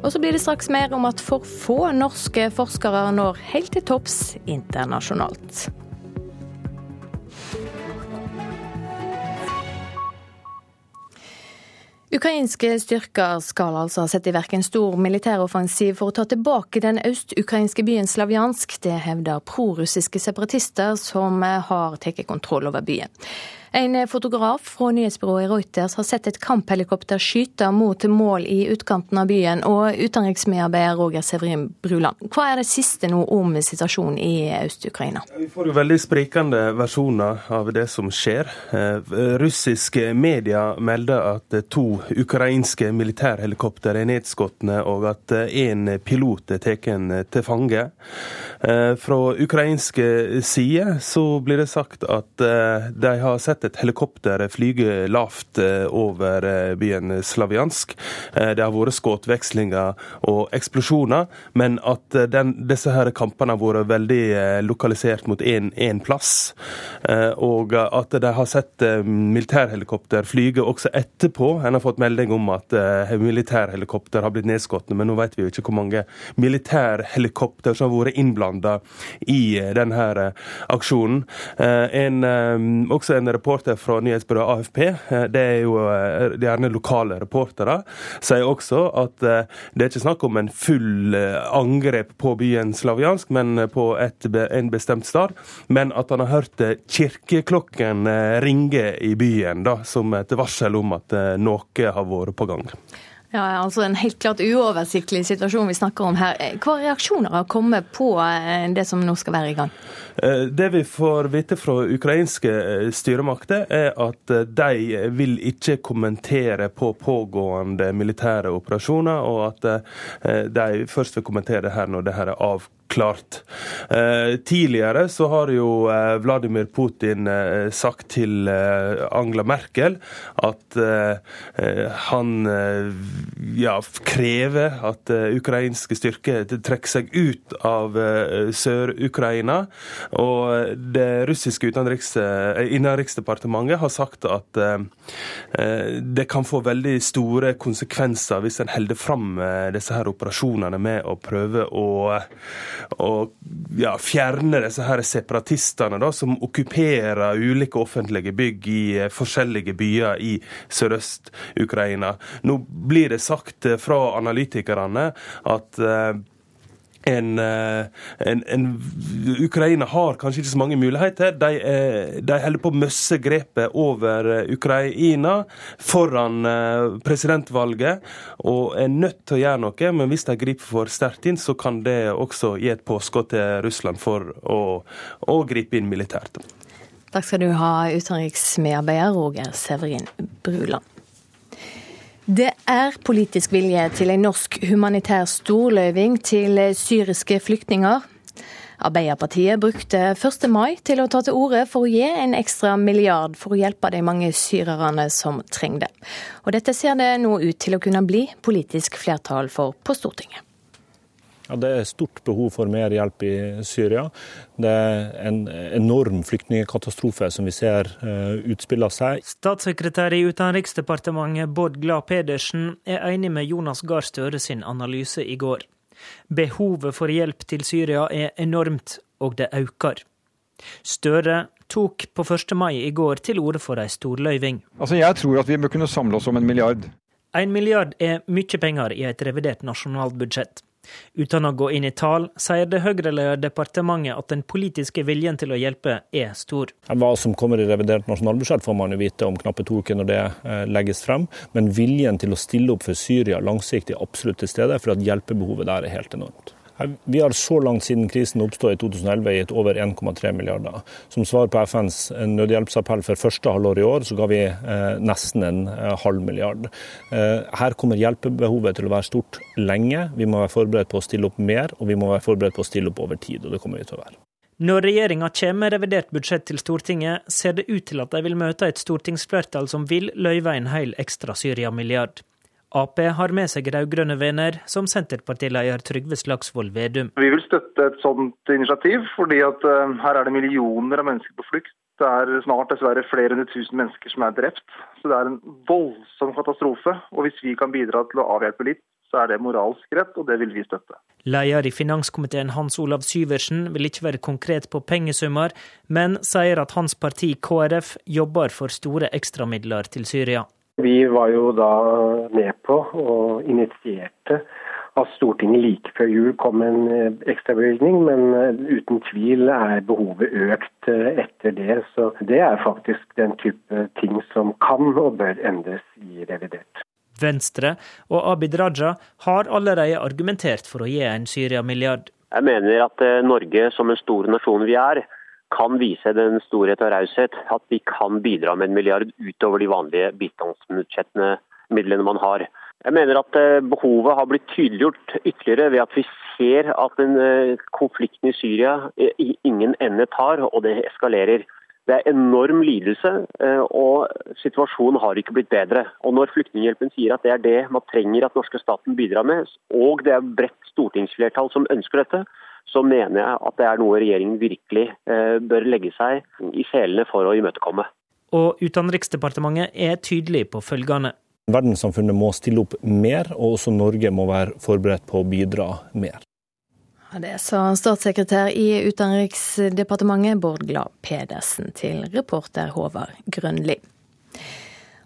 Og så blir det straks mer om at for få norske forskere når helt til topps internasjonalt. Ukrainske styrker skal altså sette i verk en stor militæroffensiv for å ta tilbake den øst-ukrainske byen Slavjansk. Det hevder prorussiske separatister som har tatt kontroll over byen. En fotograf fra nyhetsbyrået Reuters har sett et kamphelikopter skyte mot mål i utkanten av byen. Og utenriksmedarbeider Roger Severin Bruland, hva er det siste nå om situasjonen i Øst-Ukraina? Vi får jo veldig sprikende versjoner av det som skjer. Eh, russiske medier melder at to ukrainske militærhelikopter er nedskutt, og at én pilot er tatt til fange. Eh, fra ukrainske side så blir det sagt at eh, de har sett sett et helikopter flyge lavt eh, over eh, byen Slaviansk. Eh, det har vært skuddvekslinger og eksplosjoner, men at den, disse her kampene har vært veldig lokalisert mot én plass. Og at de har sett militærhelikopter flyge også etterpå. En har fått melding om at militærhelikopter har blitt nedskutt, men nå vet vi jo ikke hvor mange militærhelikopter som har vært innblanda i denne aksjonen. En, også en reporter reporter fra nyhetsbyrået AFP, eh, det er jo eh, gjerne lokale reportere, sier også at eh, det er ikke snakk om en full angrep på byen Slavjansk, men på et, en bestemt sted. Men at han har hørt kirkeklokken ringe i byen, da, som et varsel om at noe har vært på gang. Ja, altså En helt klart uoversiktlig situasjon vi snakker om her. Hva reaksjoner har kommet på det som nå skal være i gang? Eh, det vi får vite fra ukrainske eh, styremakter, er at eh, de vil ikke kommentere på pågående militære operasjoner, og at de først vil kommentere det her når det her er avklart klart. Eh, tidligere så har jo eh, Vladimir Putin eh, sagt til Angela Merkel at han ja, krever at ukrainske styrker trekker seg ut av Sør-Ukraina. Og det russiske innenriksdepartementet har sagt at det kan få veldig store konsekvenser hvis en holder fram disse her operasjonene med å prøve å å ja, fjerne disse her separatistene da, som okkuperer ulike offentlige bygg i eh, forskjellige byer i Sørøst-Ukraina. Nå blir det sagt eh, fra analytikerne at eh, en, eh, en, en, Ukraina har kanskje ikke så mange muligheter. De, de holder på å miste grepet over eh, Ukraina foran eh, presidentvalget og er nødt til å gjøre noe. Men hvis de griper for sterkt inn, så kan det også gi et påskudd til Russland for å, å gripe inn militært. Takk skal du ha, utenriksmedarbeider Roger Severin Bruland. Det er politisk vilje til en norsk humanitær storløyving til syriske flyktninger. Arbeiderpartiet brukte 1. mai til å ta til orde for å gi en ekstra milliard for å hjelpe de mange syrerne som trenger det. Og dette ser det nå ut til å kunne bli politisk flertall for på Stortinget. Ja, det er stort behov for mer hjelp i Syria. Det er en enorm flyktningkatastrofe som vi ser uh, utspille seg. Statssekretær i Utenriksdepartementet Bård Glad Pedersen er enig med Jonas Gahr Støre sin analyse i går. Behovet for hjelp til Syria er enormt, og det øker. Støre tok på 1. mai i går til orde for ei storløyving. Altså, jeg tror at vi bør kunne samle oss om en milliard. En milliard er mye penger i et revidert nasjonalbudsjett. Uten å gå inn i tall, sier det Høyre-ledede departementet at den politiske viljen til å hjelpe er stor. Hva som kommer i revidert nasjonalbudsjett får man jo vite om knappe to uker når det eh, legges frem, men viljen til å stille opp for Syria langsiktig er absolutt til stede, for at hjelpebehovet der er helt enormt. Vi har så langt siden krisen oppstod i 2011 gitt over 1,3 milliarder. Som svar på FNs nødhjelpsappell for første halvår i år, så ga vi eh, nesten en eh, halv milliard. Eh, her kommer hjelpebehovet til å være stort lenge. Vi må være forberedt på å stille opp mer, og vi må være forberedt på å stille opp over tid. og det kommer vi til å være. Når regjeringa kommer med revidert budsjett til Stortinget, ser det ut til at de vil møte et stortingsflertall som vil løyve en hel ekstra Syria-milliard. Ap har med seg rød-grønne venner, som Senterpartileder Trygve Slagsvold Vedum. Vi vil støtte et sånt initiativ, fordi at uh, her er det millioner av mennesker på flukt. Det er snart dessverre flere hundre tusen mennesker som er drept. Så det er en voldsom katastrofe. Og hvis vi kan bidra til å avhjelpe litt, så er det moralsk rett, og det vil vi støtte. Leder i finanskomiteen Hans Olav Syversen vil ikke være konkret på pengesummer, men sier at hans parti KrF jobber for store ekstramidler til Syria. Vi var jo da med på og initierte at Stortinget like før jul kom en eh, ekstrabevilgning, men eh, uten tvil er behovet økt eh, etter det. Så det er faktisk den type ting som kan og bør endres i revidert. Venstre og Abid Raja har allerede argumentert for å gi en Syria-milliard. Jeg mener at Norge, som en stor nasjon vi er, kan vise den storhet og raushet at vi kan bidra med en milliard utover de vanlige bistandsbudsjettene, midlene man har. Jeg mener at eh, behovet har blitt tydeliggjort ytterligere ved at vi ser at den eh, konflikten i Syria ingen ende tar, og det eskalerer. Det er enorm lidelse, eh, og situasjonen har ikke blitt bedre. Og Når Flyktninghjelpen sier at det er det man trenger at norske staten bidrar med, og det er bredt stortingsflertall som ønsker dette, så mener jeg at det er noe regjeringen virkelig eh, bør legge seg i selene for å imøtekomme. Og Utenriksdepartementet er tydelig på følgende. Verdenssamfunnet må stille opp mer, og også Norge må være forberedt på å bidra mer. Det sa statssekretær i Utenriksdepartementet Bård Glad Pedersen til reporter Håvard Grønli.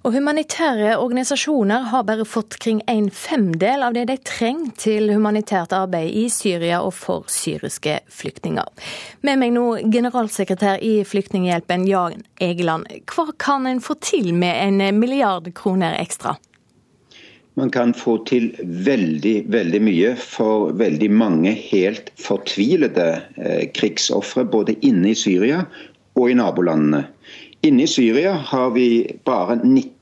Og humanitære organisasjoner har bare fått kring en femdel av det de trenger til humanitært arbeid i Syria og for syriske flyktninger. Med meg nå generalsekretær i Flyktninghjelpen, Jan Egeland. Hva kan en få til med en milliard kroner ekstra? Man kan få til veldig, veldig mye for veldig mange helt fortvilede eh, krigsofre, både inne i Syria og i nabolandene. Inne i Syria har vi bare 19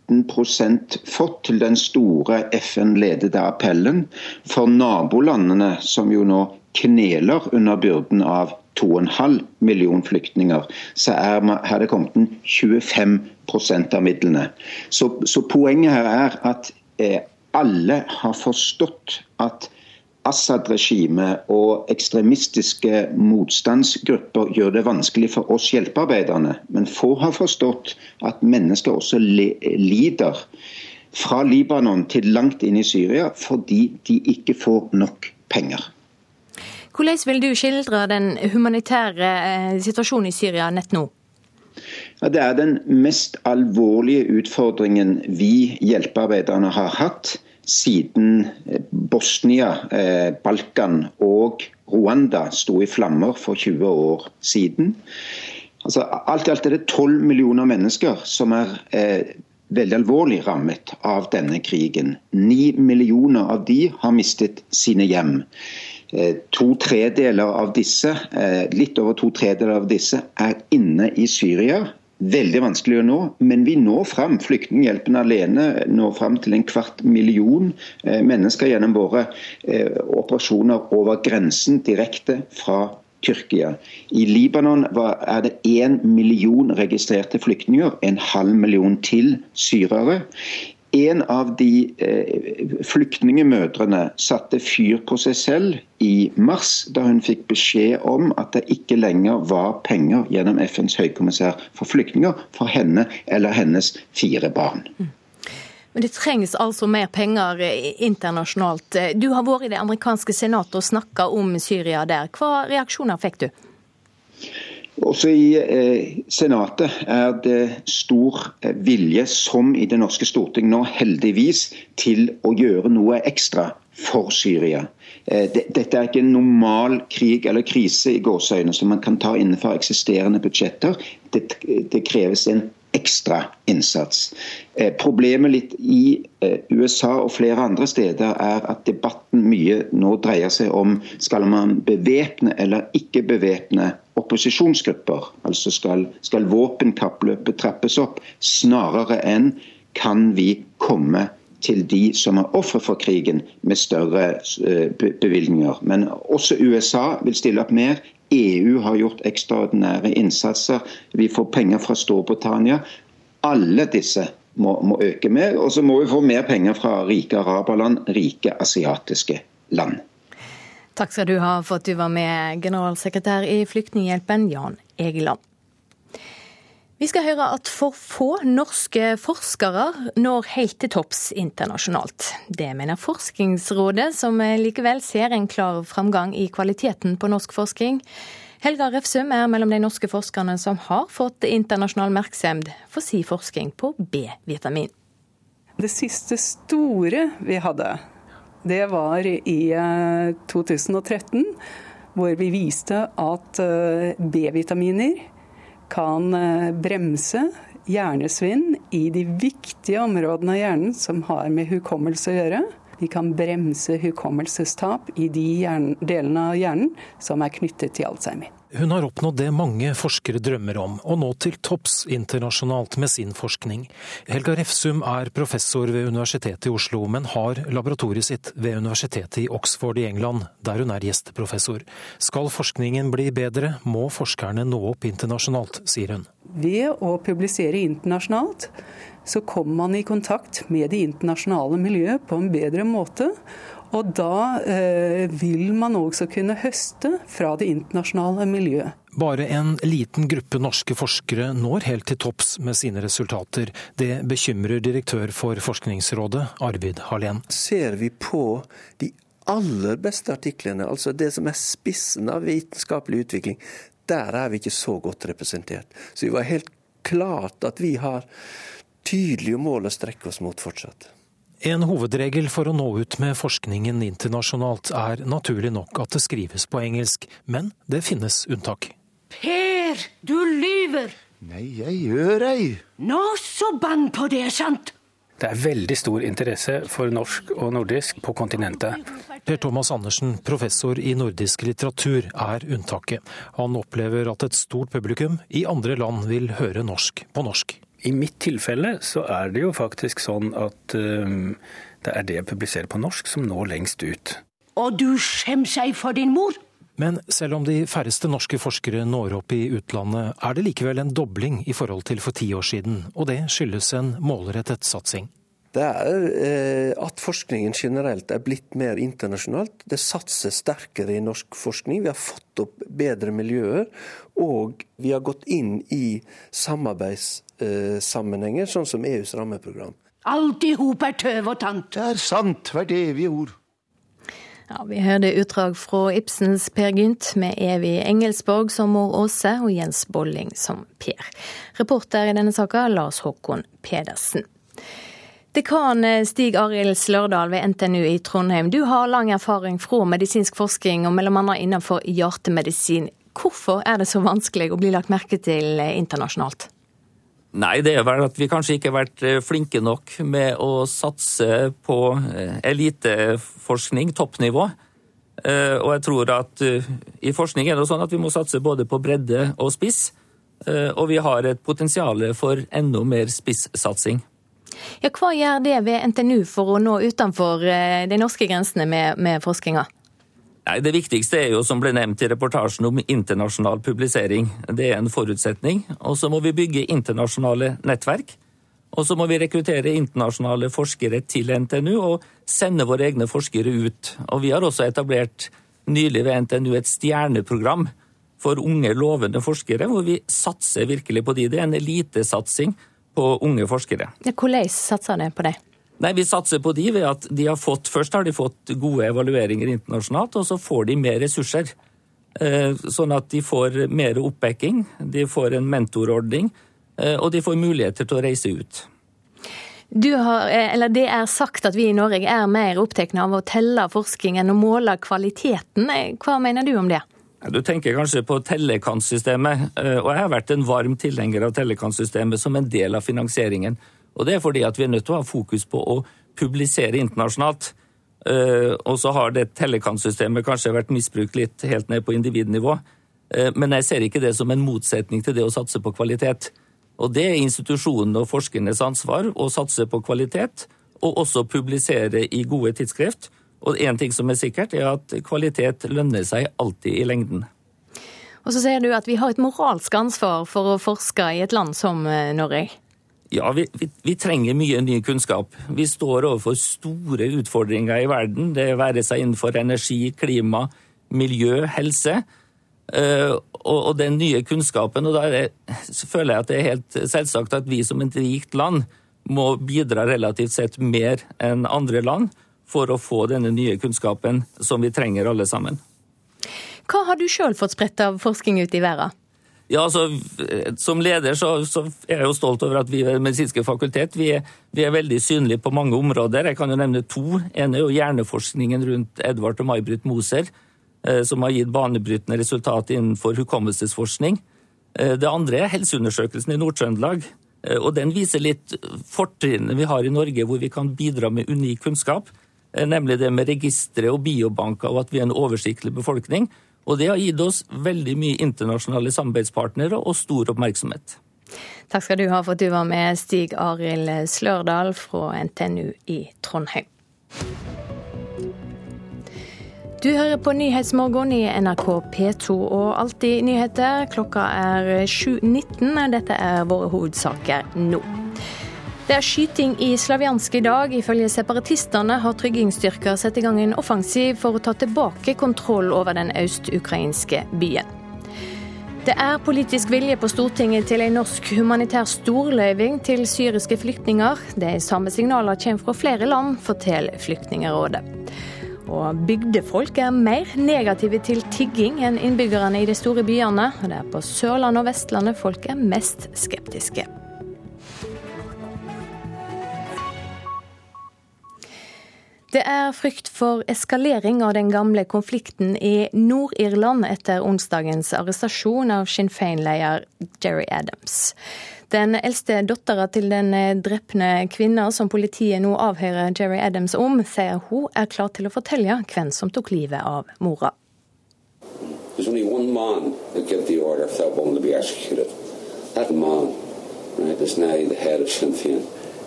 fått til den store FN-ledede appellen. For nabolandene, som jo nå kneler under byrden av 2,5 million flyktninger, så er, det kommet inn 25% av midlene. Så, så poenget her er at eh, alle har forstått at Assad-regimet og ekstremistiske motstandsgrupper gjør det vanskelig for oss hjelpearbeiderne. Men få har forstått at mennesker også lider fra Libanon til langt inn i Syria fordi de ikke får nok penger. Hvordan vil du skildre den humanitære eh, situasjonen i Syria nett nå? Ja, det er den mest alvorlige utfordringen vi hjelpearbeiderne har hatt siden eh, Bosnia, eh, Balkan og Rwanda sto i flammer for 20 år siden. Altså, alt i alt er det 12 millioner mennesker som er eh, veldig alvorlig rammet av denne krigen. Ni millioner av de har mistet sine hjem. Eh, to tredeler av disse, eh, Litt over to tredeler av disse er inne i Syria veldig vanskelig å nå, men vi når fram. Flyktninghjelpen alene når fram til en kvart million eh, mennesker gjennom våre eh, operasjoner over grensen direkte fra Tyrkia. I Libanon er det én million registrerte flyktninger, en halv million til syrere. En av de eh, flyktningemødrene satte fyr på seg selv i mars, da hun fikk beskjed om at det ikke lenger var penger gjennom FNs høykommissær for flyktninger for henne eller hennes fire barn. Men det trengs altså mer penger eh, internasjonalt. Du har vært i det amerikanske senatet og snakka om Syria der. Hva reaksjoner fikk du? Også i eh, Senatet er det stor eh, vilje, som i det norske storting nå, heldigvis, til å gjøre noe ekstra for Syria. Eh, dette er ikke en normal krig eller krise i gåseøyne som man kan ta innenfor eksisterende budsjetter. Det, det kreves en ekstra innsats. Eh, problemet litt i eh, USA og flere andre steder er at debatten mye nå dreier seg om skal man bevæpne eller ikke bevæpne opposisjonsgrupper. Altså skal, skal våpenkappløpet trappes opp, snarere enn kan vi komme til de som er ofre for krigen med større eh, bevilgninger. Men også USA vil stille opp mer. EU har gjort ekstraordinære innsatser. Vi får penger fra Storbritannia. Alle disse må, må øke mer. Og så må vi få mer penger fra rike araberland, rike asiatiske land. Takk skal du ha for at du var med, generalsekretær i Flyktninghjelpen, Jan Egeland. Vi skal høre at for få norske forskere når helt til topps internasjonalt. Det mener Forskningsrådet, som likevel ser en klar framgang i kvaliteten på norsk forskning. Helga Refsum er mellom de norske forskerne som har fått internasjonal merksemd for si forskning på B-vitamin. Det siste store vi hadde, det var i 2013, eh, hvor vi viste at eh, B-vitaminer kan eh, bremse hjernesvinn i de viktige områdene av hjernen som har med hukommelse å gjøre. De kan bremse hukommelsestap i de delene av hjernen som er knyttet til Alzheimer. Hun har oppnådd det mange forskere drømmer om, og nå til topps internasjonalt med sin forskning. Helga Refsum er professor ved Universitetet i Oslo, men har laboratoriet sitt ved Universitetet i Oxford i England, der hun er gjesteprofessor. Skal forskningen bli bedre, må forskerne nå opp internasjonalt, sier hun. Ved å publisere internasjonalt så kommer man i kontakt med det internasjonale miljøet på en bedre måte. Og da eh, vil man også kunne høste fra det internasjonale miljøet. Bare en liten gruppe norske forskere når helt til topps med sine resultater. Det bekymrer direktør for Forskningsrådet, Arvid Hallén. Ser vi på de aller beste artiklene, altså det som er spissen av vitenskapelig utvikling, der er vi ikke så godt representert. Så det var helt klart at vi har tydelige mål å strekke oss mot fortsatt. En hovedregel for å nå ut med forskningen internasjonalt er naturlig nok at det skrives på engelsk, men det finnes unntak. Per, du lyver! Nei, jeg gjør ei. Nå så bann på det, sant? Det er veldig stor interesse for norsk og nordisk på kontinentet. Per Thomas Andersen, professor i nordisk litteratur, er unntaket. Han opplever at et stort publikum i andre land vil høre norsk på norsk. I mitt tilfelle så er det jo faktisk sånn at um, det er det jeg publiserer på norsk som når lengst ut. Og du skjemmer seg for din mor? Men selv om de færreste norske forskere når opp i utlandet, er det likevel en dobling i forhold til for ti år siden, og det skyldes en målrettet satsing. Det er eh, at forskningen generelt er blitt mer internasjonalt. Det satses sterkere i norsk forskning. Vi har fått opp bedre miljøer. Og vi har gått inn i samarbeids sammenhenger, sånn som EUs rammeprogram. Alt i hop er tøv og tant. Det er sant, hvert evige ord. Ja, Vi hørte utdrag fra Ibsens Per Gynt med Evy Engelsborg som mor Åse og Jens Bolling som Per. Reporter i denne saka Lars Håkon Pedersen. Dekan Stig Arild Slørdal ved NTNU i Trondheim, du har lang erfaring fra medisinsk forskning, og bl.a. innenfor hjertemedisin. Hvorfor er det så vanskelig å bli lagt merke til internasjonalt? Nei, det er vel at vi kanskje ikke har vært eh, flinke nok med å satse på eh, eliteforskning, toppnivå. Eh, og jeg tror at i forskning er det sånn at vi må satse både på bredde og spiss. Og vi har et potensial for enda mer spissatsing. Ja, hva gjør det ved NTNU for å nå utenfor de norske grensene med, med forskninga? Nei, Det viktigste er jo, som ble nevnt i reportasjen, om internasjonal publisering. Det er en forutsetning. Og så må vi bygge internasjonale nettverk. Og så må vi rekruttere internasjonale forskere til NTNU og sende våre egne forskere ut. Og vi har også etablert nylig ved NTNU et stjerneprogram for unge, lovende forskere, hvor vi satser virkelig på de. Det er en elitesatsing på unge forskere. Hvordan satser dere på det? Nei, Vi satser på de ved at de har fått, først har de fått gode evalueringer internasjonalt, og så får de mer ressurser. Eh, sånn at de får mer oppbacking, de får en mentorordning, eh, og de får muligheter til å reise ut. Har, eh, det er sagt at vi i Norge er mer opptatt av å telle forskning enn å måle kvaliteten. Hva mener du om det? Du tenker kanskje på tellekantsystemet, og jeg har vært en varm tilhenger av tellekantsystemet som en del av finansieringen. Og det er fordi at vi er nødt til å ha fokus på å publisere internasjonalt. Eh, og så har det tellekantsystemet kanskje vært misbrukt litt helt ned på individnivå. Eh, men jeg ser ikke det som en motsetning til det å satse på kvalitet. Og det er institusjonene og forskernes ansvar å satse på kvalitet, og også publisere i gode tidsskrift. Og én ting som er sikkert, er at kvalitet lønner seg alltid i lengden. Og så sier du at vi har et moralsk ansvar for å forske i et land som eh, Norge. Ja, vi, vi, vi, trenger mye ny kunnskap. Vi står overfor store utfordringer i verden. Det være seg innenfor energi, klima, miljø, helse. Uh, og, og, den nye kunnskapen. Og da føler jeg at det er helt selvsagt at vi som et rikt land må bidra relativt sett mer enn andre land for å få denne nye kunnskapen som vi trenger alle sammen. Hva har du sjøl fått spredt av forskning ute i verden? Ja, altså, Som leder så, så, er jeg jo stolt over at vi ved Medisinske fakultet vi er, vi er, veldig synlige på mange områder. Jeg kan jo nevne to. En er jo hjerneforskningen rundt Edvard og May-Britt Moser, eh, som har gitt banebrytende resultat innenfor hukommelsesforskning. Eh, det andre er helseundersøkelsen i Nord-Trøndelag, Eh, og Den viser litt fortrinnene vi har i Norge, hvor vi kan bidra med unik kunnskap. Nemlig det med registre og biobanker, og at vi er en oversiktlig befolkning. Og Det har gitt oss veldig mye internasjonale samarbeidspartnere og stor oppmerksomhet. Takk skal du ha for at du var med, Stig Arild Slørdal fra NTNU i Trondheim. Du hører på Nyhetsmorgen i NRK P2 og Alltid nyheter. Klokka er 7.19. Dette er våre hovedsaker nå. Det er skyting i Slaviansk i dag. Ifølge separatistene har tryggingsstyrker satt i gang en offensiv for å ta tilbake kontroll over den øst-ukrainske byen. Det er politisk vilje på Stortinget til en norsk humanitær storløyving til syriske flyktninger. De samme signalene kommer fra flere land, forteller Flyktningerådet. Og bygdefolk er mer negative til tigging enn innbyggerne i de store byene. Det er på Sørlandet og Vestlandet folk er mest skeptiske. Det er frykt for eskalering av den gamle konflikten i Nord-Irland etter onsdagens arrestasjon av Sinn Féin-leder Jerry Adams. Den eldste dattera til den eh, drepne kvinna som politiet nå avhører Jerry Adams om, sier hun er klar til å fortelle hvem som tok livet av mora. That man right, is now the head of Sinn Féin.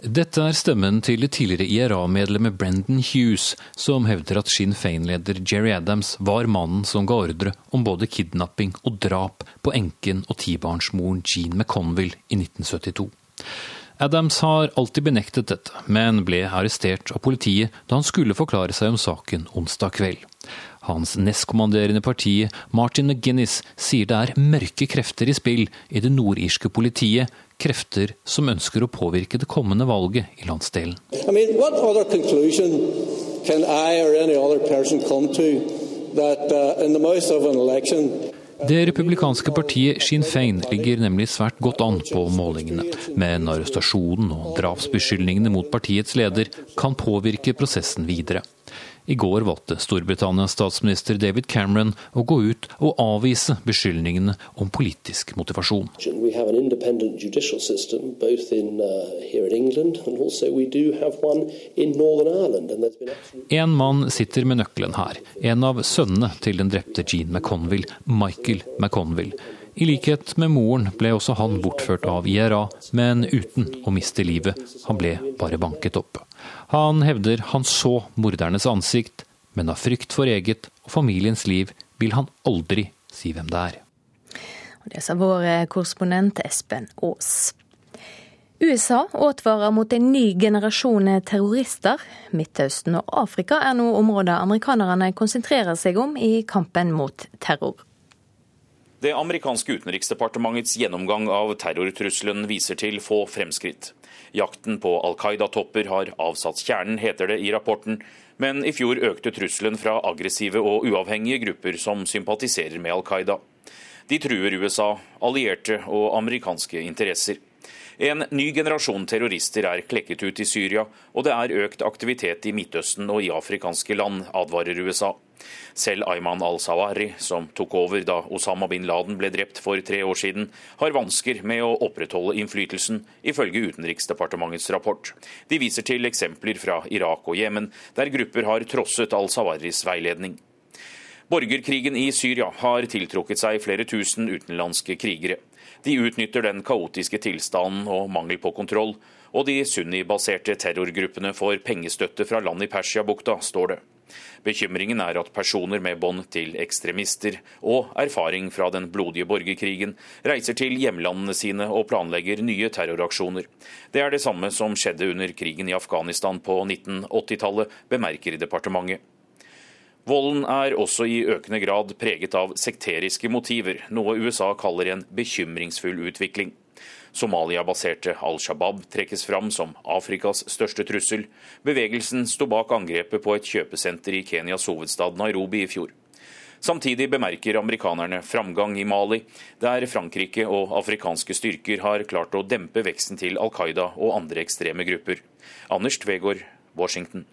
Dette er stemmen til tidligere IRA-medlemmet Brendan Hughes, som hevder at Sinn Féin-leder Jerry Adams var mannen som ga ordre om både kidnapping og drap på enken og tibarnsmoren Jean McConville i 1972. Adams har alltid benektet dette, men ble arrestert av politiet da han skulle forklare seg om saken onsdag kveld. Hans nestkommanderende parti, Martin McGuinness, sier det er mørke krefter i spill i det nordirske politiet krefter som ønsker å påvirke det kommende valget i landsdelen. I mean, uh, det republikanske partiet Sinn Fein ligger nemlig svært godt an på målingene, men arrestasjonen og drapsbeskyldningene mot partiets leder kan påvirke prosessen videre. I går valgte Storbritannias statsminister David Cameron å gå ut og avvise beskyldningene om politisk motivasjon. En mann sitter med nøkkelen her, en av sønnene til den drepte Jean McConville, Michael McConville. I likhet med moren ble også han bortført av IRA, men uten å miste livet. Han ble bare banket opp. Han hevder han så mordernes ansikt, men av frykt for eget og familiens liv vil han aldri si hvem det er. Og det sa vår korrespondent Espen Aas. USA advarer mot en ny generasjon terrorister. Midtøsten og Afrika er nå områder amerikanerne konsentrerer seg om i kampen mot terror. Det amerikanske utenriksdepartementets gjennomgang av terrortrusselen viser til få fremskritt. Jakten på Al Qaida-topper har avsatt kjernen, heter det i rapporten. Men i fjor økte trusselen fra aggressive og uavhengige grupper som sympatiserer med Al Qaida. De truer USA, allierte og amerikanske interesser. En ny generasjon terrorister er klekket ut i Syria, og det er økt aktivitet i Midtøsten og i afrikanske land, advarer USA. Selv Ayman al-Sawari, som tok over da Osama bin Laden ble drept for tre år siden, har vansker med å opprettholde innflytelsen, ifølge Utenriksdepartementets rapport. De viser til eksempler fra Irak og Jemen, der grupper har trosset al-Sawaris veiledning. Borgerkrigen i Syria har tiltrukket seg flere tusen utenlandske krigere. De utnytter den kaotiske tilstanden og mangel på kontroll, og de sunni-baserte terrorgruppene får pengestøtte fra land i Persiabukta, står det. Bekymringen er at personer med bånd til ekstremister og erfaring fra den blodige borgerkrigen reiser til hjemlandene sine og planlegger nye terroraksjoner. Det er det samme som skjedde under krigen i Afghanistan på 1980-tallet, bemerker departementet. Volden er også i økende grad preget av sekteriske motiver, noe USA kaller en bekymringsfull utvikling. Somalia-baserte Al Shabaab trekkes fram som Afrikas største trussel. Bevegelsen sto bak angrepet på et kjøpesenter i Kenyas hovedstad Nairobi i fjor. Samtidig bemerker amerikanerne framgang i Mali, der Frankrike og afrikanske styrker har klart å dempe veksten til Al Qaida og andre ekstreme grupper. Anders Tvegård, Washington.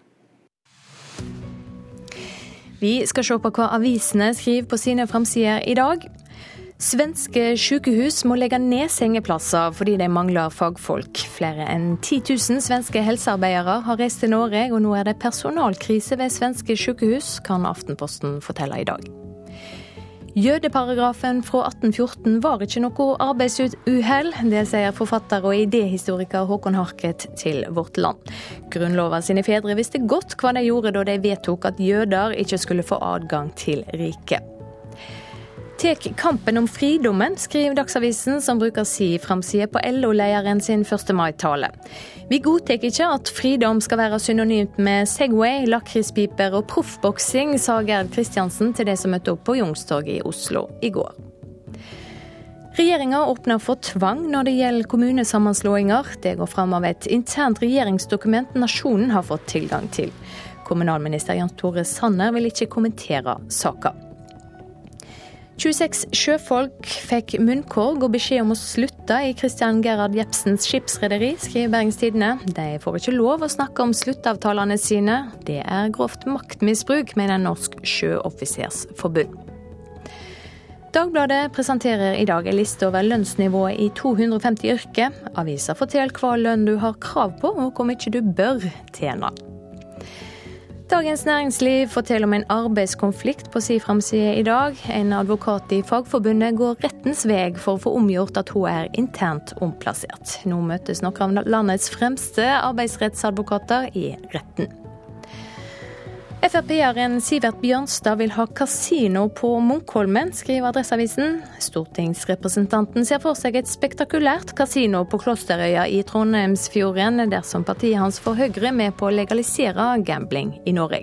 Vi skal se på hva avisene skriver på sine framsider i dag. Svenske sykehus må legge ned sengeplasser fordi de mangler fagfolk. Flere enn 10 000 svenske helsearbeidere har reist til Norge, og nå er det personalkrise ved svenske sykehus, kan Aftenposten fortelle i dag. Jødeparagrafen fra 1814 var ikke noe arbeidsuhell. Det sier forfatter og idéhistoriker Håkon Harket til Vårt Land. Grunnlova sine fedre visste godt hva de gjorde da de vedtok at jøder ikke skulle få adgang til riket. Tek kampen om fridommen, skriver Dagsavisen, som bruker si framside på LO-lederen sin 1. mai-tale. Vi godtar ikke at fridom skal være synonymt med Segway, lakrispiper og proffboksing, sa Gerd Kristiansen til de som møtte opp på Youngstorget i Oslo i går. Regjeringa åpner for tvang når det gjelder kommunesammenslåinger. Det går fram av et internt regjeringsdokument Nasjonen har fått tilgang til. Kommunalminister Jan Tore Sanner vil ikke kommentere saka. 26 sjøfolk fikk munnkorg og beskjed om å slutte i Christian Gerhard Jepsens skipsrederi, skriver Bergens Tidende. De får ikke lov å snakke om sluttavtalene sine. Det er grovt maktmisbruk, mener Norsk sjøoffisersforbund. Dagbladet presenterer i dag en liste over lønnsnivået i 250 yrker. Avisa forteller hva lønn du har krav på, og hvor mye du bør tjene. Dagens Næringsliv forteller om en arbeidskonflikt på si framside i dag. En advokat i Fagforbundet går rettens vei for å få omgjort at hun er internt omplassert. Nå møtes noen av landets fremste arbeidsrettsadvokater i retten. Frp-eren Sivert Bjørnstad vil ha kasino på Munkholmen, skriver Adresseavisen. Stortingsrepresentanten ser for seg et spektakulært kasino på Klosterøya i Trondheimsfjorden, dersom partiet hans får Høyre med på å legalisere gambling i Norge.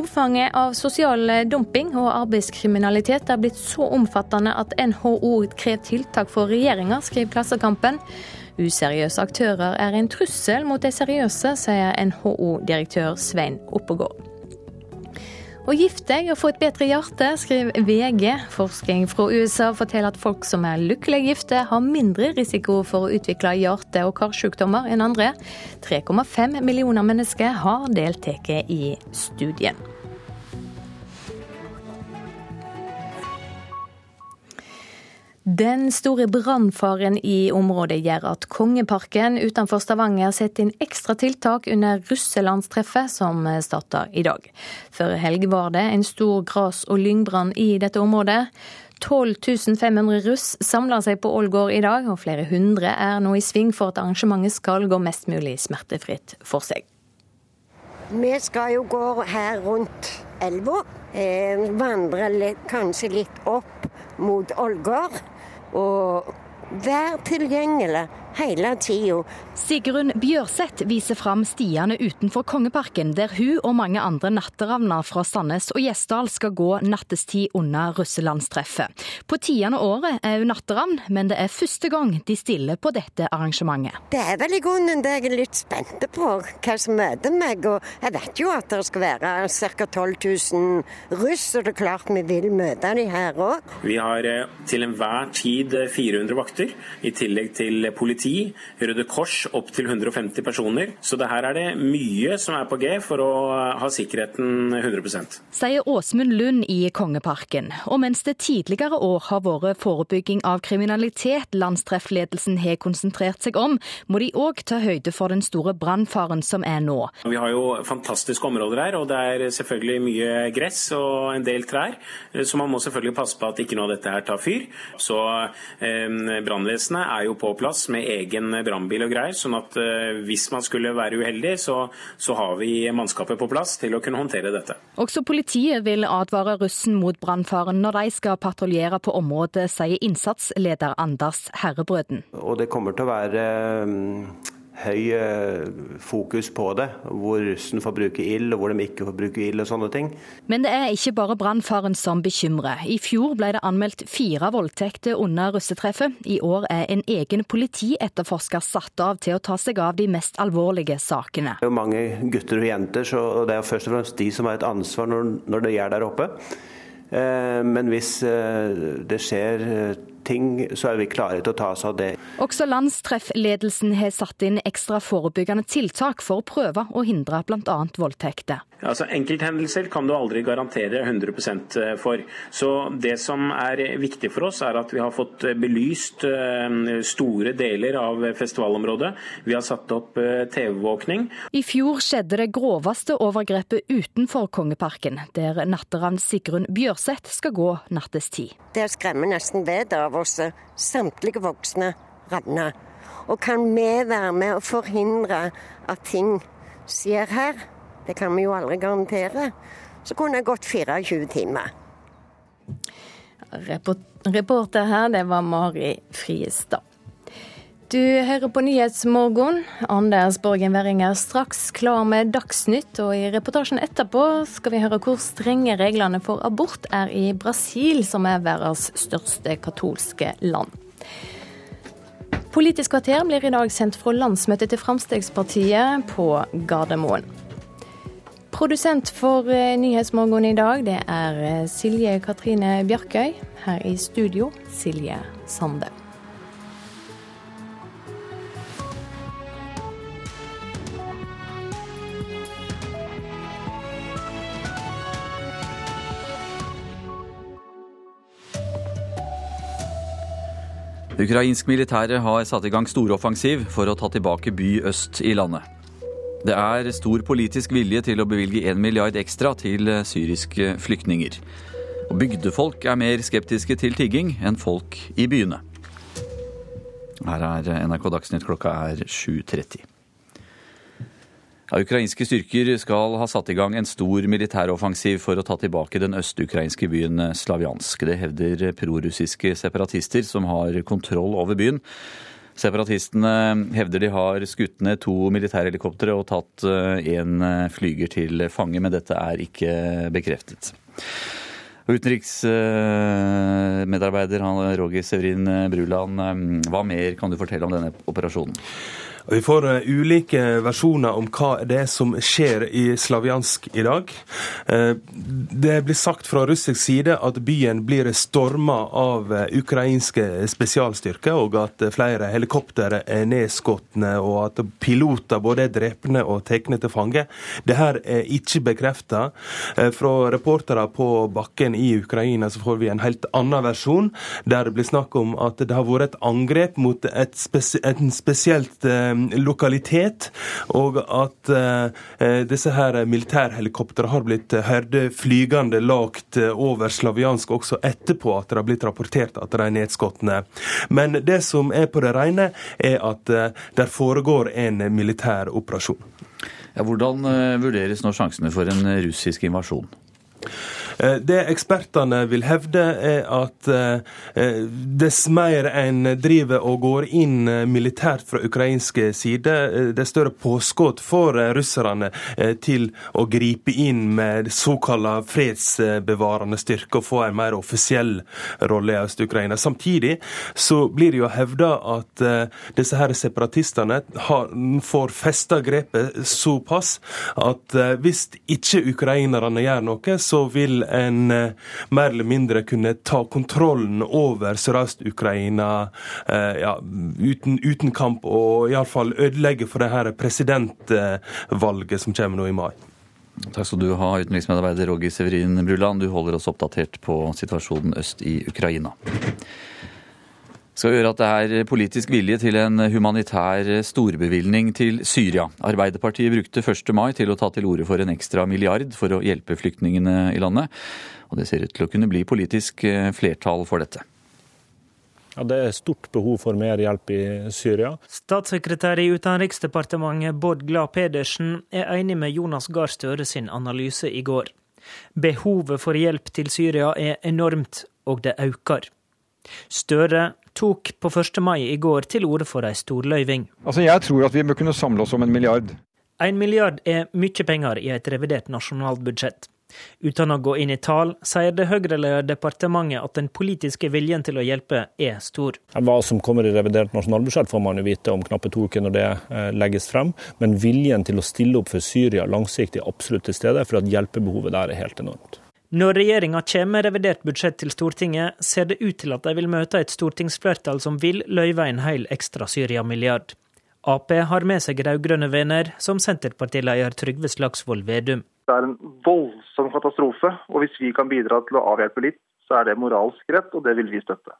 Omfanget av sosial dumping og arbeidskriminalitet er blitt så omfattende at NHO krever tiltak for regjeringa, skriver Klassekampen. Useriøse aktører er en trussel mot de seriøse, sier NHO-direktør Svein Oppegård. Og gift deg og få et bedre hjerte, skriver VG. Forskning fra USA forteller at folk som er lykkelig gifte, har mindre risiko for å utvikle hjerte- og karsykdommer enn andre. 3,5 millioner mennesker har deltatt i studien. Den store brannfaren i området gjør at Kongeparken utenfor Stavanger setter inn ekstra tiltak under russelandstreffet som starter i dag. Før helg var det en stor gras- og lyngbrann i dette området. 12 500 russ samler seg på Ålgård i dag, og flere hundre er nå i sving for at arrangementet skal gå mest mulig smertefritt for seg. Vi skal jo gå her rundt elva. Eh, vandre litt, kanskje litt opp mot Ålgård. Og vær tilgjengelig hele tida. Sigrun Bjørseth viser fram stiene utenfor Kongeparken, der hun og mange andre natteravner fra Sandnes og Gjesdal skal gå nattestid under russelandstreffet. På tiende året er hun natteravn, men det er første gang de stiller på dette arrangementet. Det er vel i grunnen det jeg er litt spent på, hva som møter meg. Og jeg vet jo at det skal være ca. 12 000 russ, og det er klart vi vil møte de her òg. Vi har eh, til enhver tid 400 vakter, i tillegg til politi politi, Røde Kors opptil 150 personer. Så det her er det mye som er på G for å ha sikkerheten 100 Sier Åsmund Lund i Kongeparken. Og mens det tidligere år har vært forebygging av kriminalitet landstreffledelsen har konsentrert seg om, må de òg ta høyde for den store brannfaren som er nå. Vi har jo fantastiske områder her, og det er selvfølgelig mye gress og en del trær. Så man må selvfølgelig passe på at ikke noe av dette her tar fyr. Så eh, brannvesenet er jo på plass med egen brannbil og greier. sånn at hvis man skulle være uheldig, så, så har vi mannskapet på plass til å kunne håndtere dette. Også politiet vil advare russen mot brannfaren når de skal patruljere på området, sier innsatsleder Anders Herrebrøden. Og det kommer til å være høy eh, fokus på det, hvor russen får bruke ild og hvor de ikke får bruke ild og sånne ting. Men det er ikke bare brannfaren som bekymrer. I fjor ble det anmeldt fire voldtekter under russetreffet. I år er en egen politietterforsker satt av til å ta seg av de mest alvorlige sakene. Det er jo mange gutter og jenter, så det er først og fremst de som har et ansvar når, når det gjør der oppe. Eh, men hvis eh, det skjer ting, så er vi klare til å ta oss av det. Også landstreffledelsen har satt inn ekstra forebyggende tiltak for å prøve å hindre bl.a. voldtekter. Altså Enkelthendelser kan du aldri garantere 100 eh, for. Så Det som er viktig for oss, er at vi har fått eh, belyst eh, store deler av festivalområdet. Vi har satt opp TV-våkning. I fjor skjedde det groveste overgrepet utenfor Kongeparken, der natteravn Sigrun Bjørseth skal gå nattestid. Det skremmer nesten vettet av oss. Samtlige voksne ravner. Og kan vi være med å forhindre at ting skjer her? Det kan vi jo aldri garantere. Så kunne det gått 24 timer. Reporter her, det var Mari Friestad. Du hører på Nyhetsmorgen. Anders Borgen Werring er straks klar med Dagsnytt, og i reportasjen etterpå skal vi høre hvor strenge reglene for abort er i Brasil, som er verdens største katolske land. Politisk kvarter blir i dag sendt fra landsmøtet til Fremskrittspartiet på Gardermoen. Produsent for eh, Nyhetsmorgen i dag, det er eh, Silje Katrine Bjarkøy. Her i studio, Silje Sande. Ukrainsk militære har satt i gang storoffensiv for å ta tilbake by øst i landet. Det er stor politisk vilje til å bevilge 1 milliard ekstra til syriske flyktninger. Og bygdefolk er mer skeptiske til tigging enn folk i byene. Her er NRK Dagsnytt, klokka er 7.30. Ukrainske styrker skal ha satt i gang en stor militæroffensiv for å ta tilbake den østukrainske byen Slavjansk. Det hevder prorussiske separatister som har kontroll over byen. Separatistene hevder de har skutt ned to militærhelikoptre og tatt eh, eh, flyger til fange, men dette er ikke bekreftet. Utenriksmedarbeider Roger Severin Bruland, eh, hva mer kan du fortelle om denne operasjonen? Vi får uh, ulike versjoner om hva det er som skjer i Slavjansk i dag. Uh, det blir sagt fra russisk side at byen blir storma av uh, ukrainske spesialstyrker, og at flere helikoptre er nedskotne, og at piloter både er drepne og tatt til fange. Dette er ikke bekrefta. Fra reportere på bakken i Ukraina så får vi en helt annen versjon, der det blir snakk om at det har vært et angrep mot et, spes en spesielt lokalitet, og at eh, disse her militærhelikoptrene har blitt hørt flygende lagt over Slaviansk også etterpå at det har blitt rapportert at de er nedskotne. Men det som er på det rene, er at eh, det foregår en militær operasjon. Ja, hvordan eh, vurderes nå sjansene for en russisk invasjon? Eh, det ekspertene vil hevde, er at eh, eh, dess mer en driver og går inn militært fra ukrainsk side, dess større påskudd får russerne til å gripe inn med såkalla fredsbevarende styrke og få en mer offisiell rolle i Øst-Ukraina. Samtidig så blir det jo hevda at disse her separatistene har, får festa grepet såpass at hvis ikke ukrainerne gjør noe, så vil en eh, mer eller mindre kunne ta kontrollen over Sørøst-Ukraina eh, ja, uten, uten, kamp, og iallfall ødelegge for det her presidentvalget som kommer nå i mai. Takk skal du ha, utenriksmedarbeider Roger Severin Bruland. Du holder oss oppdatert på situasjonen øst i Ukraina skal gjøre at det er politisk vilje til en humanitær storbevilgning til Syria. Arbeiderpartiet brukte 1. mai til å ta til orde for en ekstra milliard for å hjelpe flyktningene i landet. Og det ser ut til å kunne bli politisk flertall for dette. Ja, Det er stort behov for mer hjelp i Syria. Statssekretær i Utenriksdepartementet Bård Glad Pedersen er enig med Jonas Gahr Støre sin analyse i går. Behovet for hjelp til Syria er enormt, og det øker. Støre tok på 1. mai i går til orde for ei storløyving. Altså, Jeg tror at vi bør kunne samle oss om en milliard. En milliard er mye penger i et revidert nasjonalbudsjett. Uten å gå inn i tall, sier det Høyre-ledede departementet at den politiske viljen til å hjelpe er stor. Hva som kommer i revidert nasjonalbudsjett får man jo vite om knappe to uker når det eh, legges frem. Men viljen til å stille opp for Syria langsiktig er absolutt til stede, for at hjelpebehovet der er helt enormt. Når regjeringa kommer med revidert budsjett til Stortinget, ser det ut til at de vil møte et stortingsflertall som vil løyve en hel ekstra Syria-milliard. Ap har med seg rød-grønne venner, som Senterpartileder Trygve Slagsvold Vedum. Det er en voldsom katastrofe, og hvis vi kan bidra til å avhjelpe litt, så er det moralsk rett, og det vil vi støtte.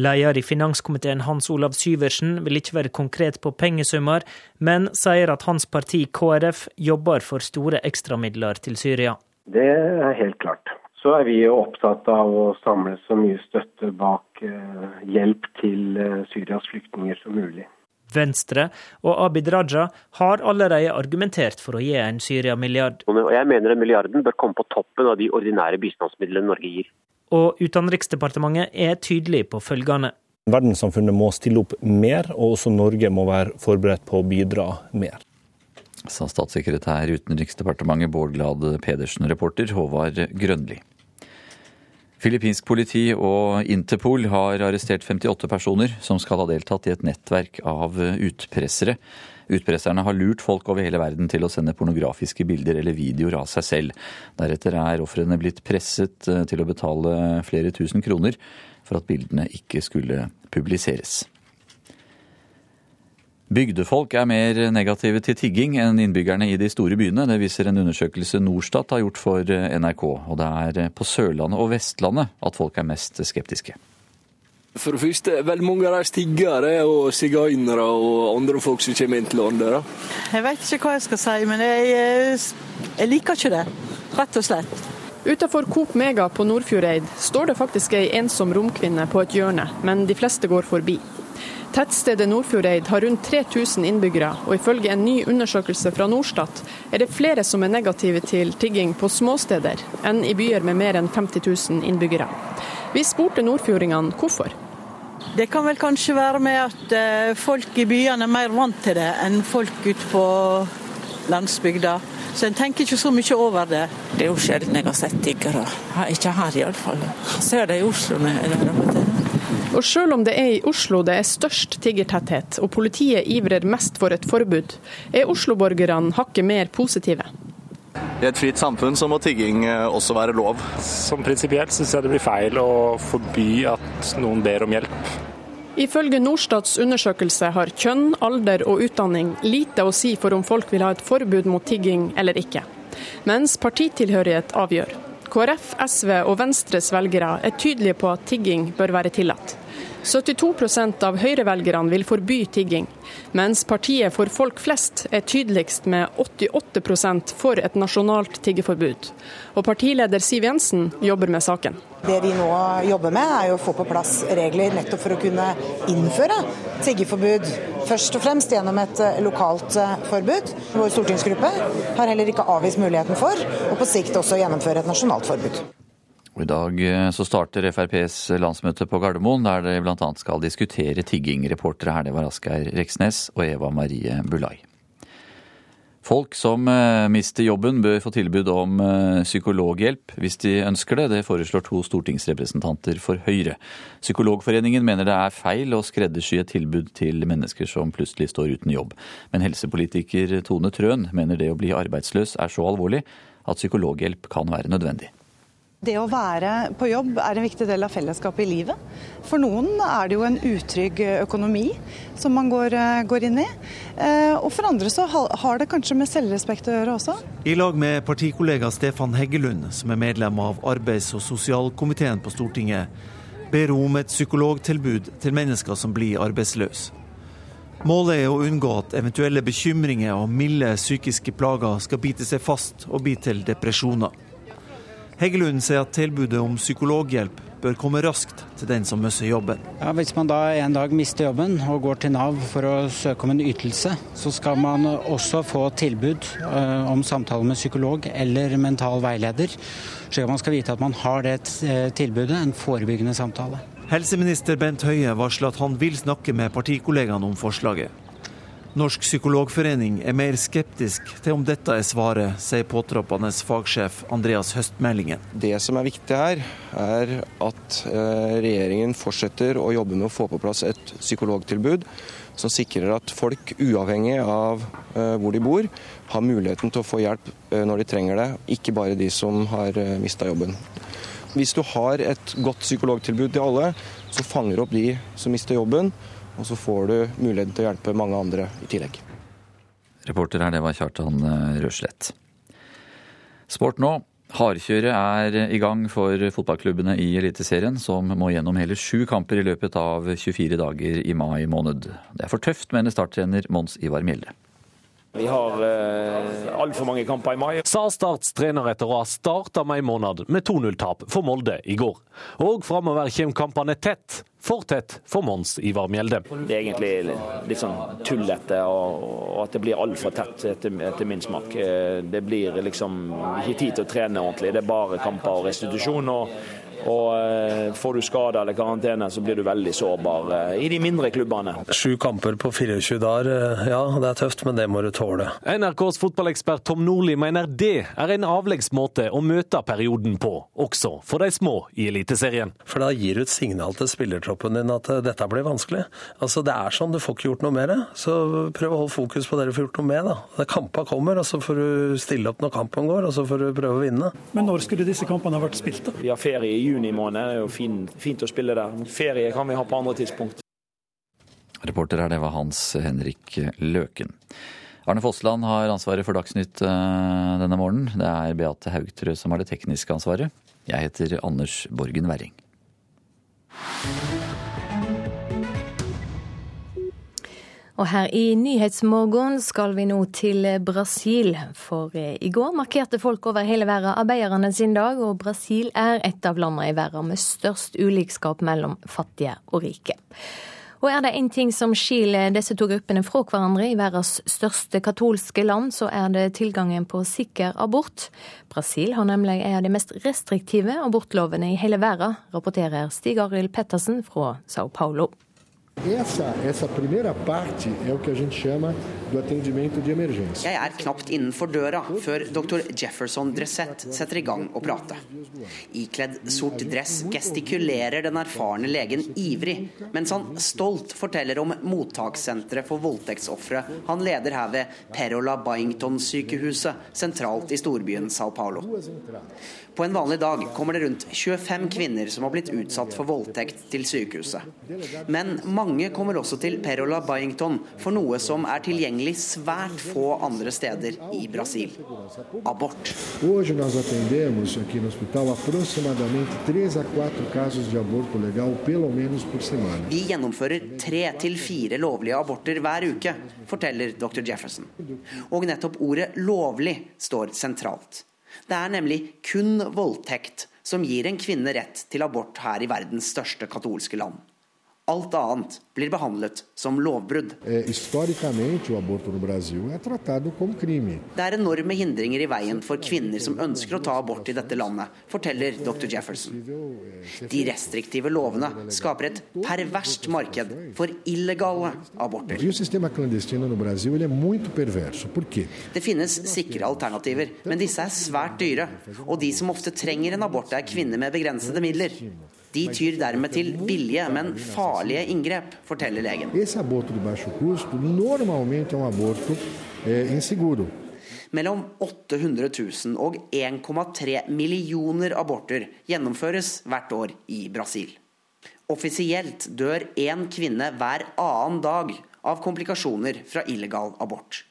Leder i finanskomiteen Hans Olav Syversen vil ikke være konkret på pengesummer, men sier at hans parti KrF jobber for store ekstramidler til Syria. Det er helt klart. Så er vi jo opptatt av å samle så mye støtte bak eh, hjelp til eh, Syrias flyktninger som mulig. Venstre og Abid Raja har allerede argumentert for å gi en Syria-milliard. Og jeg mener at milliarden bør komme på toppen av de ordinære bistandsmidlene Norge gir. Og Utenriksdepartementet er tydelig på følgende. Verdenssamfunnet må stille opp mer, og også Norge må være forberedt på å bidra mer sa statssekretær i Utenriksdepartementet Bård Glad Pedersen, reporter Håvard Grønli. Filippinsk politi og Interpol har arrestert 58 personer som skal ha deltatt i et nettverk av utpressere. Utpresserne har lurt folk over hele verden til å sende pornografiske bilder eller videoer av seg selv. Deretter er ofrene blitt presset til å betale flere tusen kroner for at bildene ikke skulle publiseres. Bygdefolk er mer negative til tigging enn innbyggerne i de store byene. Det viser en undersøkelse Norstat har gjort for NRK. Og det er på Sørlandet og Vestlandet at folk er mest skeptiske. For det første, veldig mange av de tiggere og sigøynere og andre folk som kommer inn til landet. Da. Jeg vet ikke hva jeg skal si, men jeg, jeg liker ikke det. Rett og slett. Utenfor Coop Mega på Nordfjordeid står det faktisk ei ensom romkvinne på et hjørne, men de fleste går forbi. Tettstedet Nordfjordeid har rundt 3000 innbyggere, og ifølge en ny undersøkelse fra Norstat er det flere som er negative til tigging på småsteder enn i byer med mer enn 50 000 innbyggere. Vi spurte nordfjordingene hvorfor. Det kan vel kanskje være med at eh, folk i byene er mer vant til det enn folk ute på landsbygda. Så en tenker ikke så mye over det. Det er jo sjelden jeg har sett tiggere. Ikke her iallfall. Ser det i Oslo når jeg er der og. Selv om det er i Oslo det er størst tiggertetthet, og politiet ivrer mest for et forbud, er Oslo-borgerne hakket mer positive. I et fritt samfunn så må tigging eh, også være lov. Som prinsipielt syns jeg det blir feil å forby at noen ber om hjelp. Ifølge Norstats undersøkelse har kjønn, alder og utdanning lite å si for om folk vil ha et forbud mot tigging eller ikke. Mens partitilhørighet avgjør. KrF, SV og Venstres velgere er tydelige på at tigging bør være tillatt. 72 av Høyre-velgerne vil forby tigging, mens partiet for folk flest er tydeligst med 88% for et nasjonalt tiggeforbud. Og partileder Siv Jensen jobber med saken. Det vi nå jobber med, er å få på plass regler nettopp for å kunne innføre tiggeforbud. Først og fremst gjennom et lokalt forbud. Vår stortingsgruppe har heller ikke avvist muligheten for, og på sikt også gjennomføre et nasjonalt forbud. I dag eh, så starter FrPs landsmøte på Gardermoen, der det bl.a. skal diskutere tigging. Reportere her det var Asgeir Reksnes og Eva Marie Bulai. Folk som eh, mister jobben bør få tilbud om eh, psykologhjelp hvis de ønsker det. Det foreslår to stortingsrepresentanter for Høyre. Psykologforeningen mener det er feil å skreddersy et tilbud til mennesker som plutselig står uten jobb. Men helsepolitiker Tone Trøen mener det å bli arbeidsløs er så alvorlig at psykologhjelp kan være nødvendig. Det å være på jobb er en viktig del av fellesskapet i livet. For noen er det jo en utrygg økonomi som man går, eh, går, inn i. Eh, og for andre så har det kanskje med selvrespekt å gjøre også. I lag med partikollega Stefan Heggelund, som er medlem av arbeids- og sosialkomiteen på Stortinget, ber hun om et psykologtilbud til mennesker som blir arbeidsløse. Målet er å unngå at eventuelle bekymringer og milde psykiske plager skal bite seg fast og bli til depresjoner. Heggelund sier at tilbudet om psykologhjelp bør komme raskt til den som mister jobben. Ja, hvis man da en dag mister jobben og går til Nav for å søke om en ytelse, så skal man også få tilbud uh, om samtale med psykolog eller mental veileder, slik at man skal vite at man har det uh, tilbudet, en forebyggende samtale. Helseminister Bent Høie varsler at han vil snakke med partikollegaene om forslaget. Norsk psykologforening er mer skeptisk til om dette er svaret, sier påtroppende fagsjef Andreas Høstmeldingen. Det som er viktig her, er at eh, regjeringen fortsetter å jobbe med å få på plass et psykologtilbud som sikrer at folk, uavhengig av eh, hvor de bor, har muligheten til å få hjelp eh, når de trenger det, ikke bare de som har mista jobben. Hvis du har et godt psykologtilbud til alle, så fanger opp de som mister jobben og så får du muligheten til å hjelpe mange andre i tillegg. Reporter her, det var Kjartan eh, Røslett. Sport nå. Hardkjøret er i gang for fotballklubbene i Eliteserien, som må gjennom hele sju kamper i løpet av 24 dager i mai måned. Det er for tøft, mener starttrener Mons Ivar Mjelde. Vi har eh, altfor mange kamper i mai. Sa Starts trener etter å ha starta mai måned med 2-0-tap for Molde i går. Og framover kommer kampene tett. For tett for Mons Ivar Mjelde. Det er egentlig litt sånn tullete, og, og at det blir altfor tett etter, etter min smak. Eh, det blir liksom ikke tid til å trene ordentlig. Det er bare kamper og restitusjon. og og eh, Får du skade eller karantene, så blir du veldig sårbar eh, i de mindre klubbene. Sju kamper på 24 dager, eh, ja det er tøft, men det må du tåle. NRKs fotballekspert Tom Nordli mener det er en avleggsmåte å møte perioden på, også for de små i Eliteserien. For da gir du et signal til spillertroppen din at dette blir vanskelig. Altså Det er sånn, du får ikke gjort noe med det. Så prøv å holde fokus på det du får gjort noe med. da. Kampa kommer, og så får du stille opp når kampen går, og så får du prøve å vinne. Men når skulle disse kampene ha vært spilt? da? Vi har ferie i juni måned. Det er jo fint, fint å spille der. Ferie kan vi ha på andre tidspunkt. Reporter her, det var Hans Henrik Løken. Arne Fossland har ansvaret for Dagsnytt eh, denne morgenen. Det er Beate Haugtrø som har det tekniske ansvaret. Jeg heter Anders Borgen Werring. Og her i Nyhetsmorgen skal vi nå til Brasil. For eh, i går markerte folk over hele verden arbeiderne sin dag, og Brasil er et av landene i verden med størst ulikskap mellom fattige og rike. Og er det én ting som skiller disse to gruppene fra hverandre i verdens største katolske land, så er det tilgangen på sikker abort. Brasil har nemlig en av de mest restriktive abortlovene i hele verden, rapporterer Stig Arild Pettersen fra Sao Paulo. Essa, essa primeira parte é o que a gente chama do atendimento de emergência. Jeg er knapt innenfor døra før dr. Jefferson Dressett setter i gang å prate. Ikledd sort dress gestikulerer den erfarne legen ivrig, mens han stolt forteller om mottakssenteret for voldtektsofre han leder her ved Perola Byington-sykehuset, sentralt i storbyen Sao Paulo. På en vanlig dag kommer det rundt 25 kvinner som har blitt utsatt for voldtekt til sykehuset. Men mange kommer også til Perola Byington for noe som er tilgjengelig svært få andre steder i Brasil abort. Vi gjennomfører tre til fire lovlige aborter hver uke, forteller dr. Jefferson. Og nettopp ordet 'lovlig' står sentralt. Det er nemlig kun voldtekt som gir en kvinne rett til abort her i verdens største katolske land. Alt annet blir behandlet som lovbrudd. Det er enorme hindringer i veien for kvinner som ønsker å ta abort i dette landet, forteller dr. Jefferson. De restriktive lovene skaper et perverst marked for illegale aborter. Det finnes sikre alternativer, men disse er svært dyre. Og de som ofte trenger en abort, er kvinner med begrensede midler. De tyr dermed til billige, men farlige inngrep, forteller legen. Mellom 800 000 og 1,3 millioner aborter gjennomføres hvert år i Brasil. Offisielt dør én kvinne hver annen dag av komplikasjoner fra illegal abort.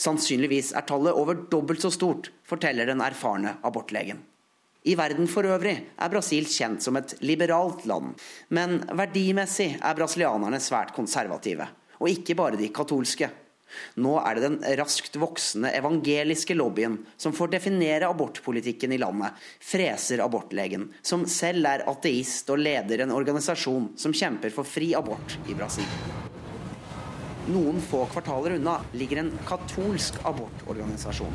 Sannsynligvis er tallet over dobbelt så stort, forteller den erfarne abortlegen. I verden for øvrig er Brasil kjent som et liberalt land, men verdimessig er brasilianerne svært konservative. Og ikke bare de katolske. Nå er det den raskt voksende evangeliske lobbyen som får definere abortpolitikken i landet, freser abortlegen, som selv er ateist og leder en organisasjon som kjemper for fri abort i Brasil. Noen få kvartaler unna ligger en katolsk abortorganisasjon.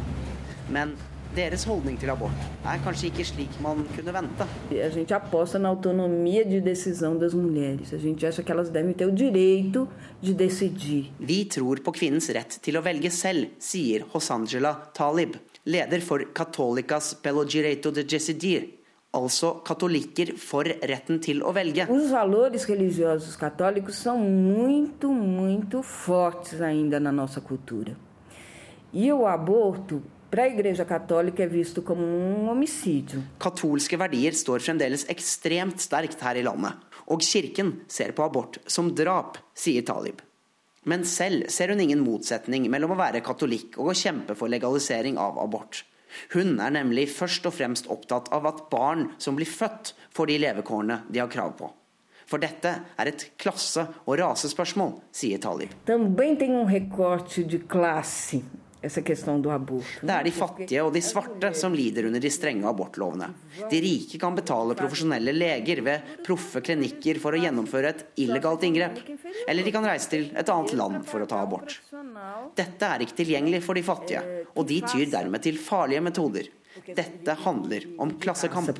Men deres holdning til abort er kanskje ikke slik man kunne vente. A gente aposta na autonomia de decisão das mulheres. A gente acha que elas devem ter o direito de decidir. Vi tror på kvinnens rett til å velge selv, sier Hosangela Talib, leder for Católicas pelo direito de decidir, altså katolikker for retten til å velge. Os valores religiosos católicos são muito, muito fortes ainda na nossa cultura. E o aborto para a Igreja Católica é visto como um homicídio. Katolske verdier står fremdeles ekstremt sterkt her i landet, og kirken ser på abort som drap, sier Talib. Men selv ser hun ingen motsetning mellom å være katolikk og å kjempe for legalisering av abort. Hun er nemlig først og fremst opptatt av at barn som blir født, får de levekårene de har krav på. For dette er et klasse- og rasespørsmål, sier Talib. Também tem um recorte de classe essa questão do aborto. Det er de fattige og de svarte som lider under de strenge abortlovene. De rike kan betale profesjonelle leger ved proffe klinikker for å gjennomføre et illegalt inngrep. Eller de kan reise til et annet land for å ta abort. Dette er ikke tilgjengelig for de fattige, og de tyr dermed til farlige metoder. Dette handler om klassekamp. E.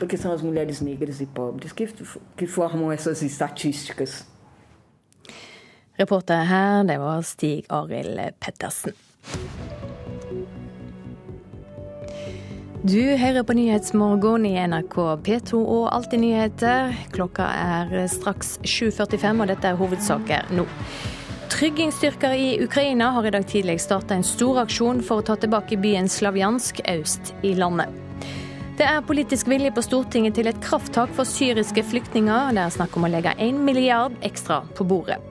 Reporter her, det var Stig Arild Pettersen. Du hører på Nyhetsmorgen i NRK P2 og Alltid nyheter. Klokka er straks 7.45, og dette er hovedsaker nå. Tryggingsstyrker i Ukraina har i dag tidlig starta en stor aksjon for å ta tilbake byen Slavjansk øst i landet. Det er politisk vilje på Stortinget til et krafttak for syriske flyktninger. Det er snakk om å legge én milliard ekstra på bordet.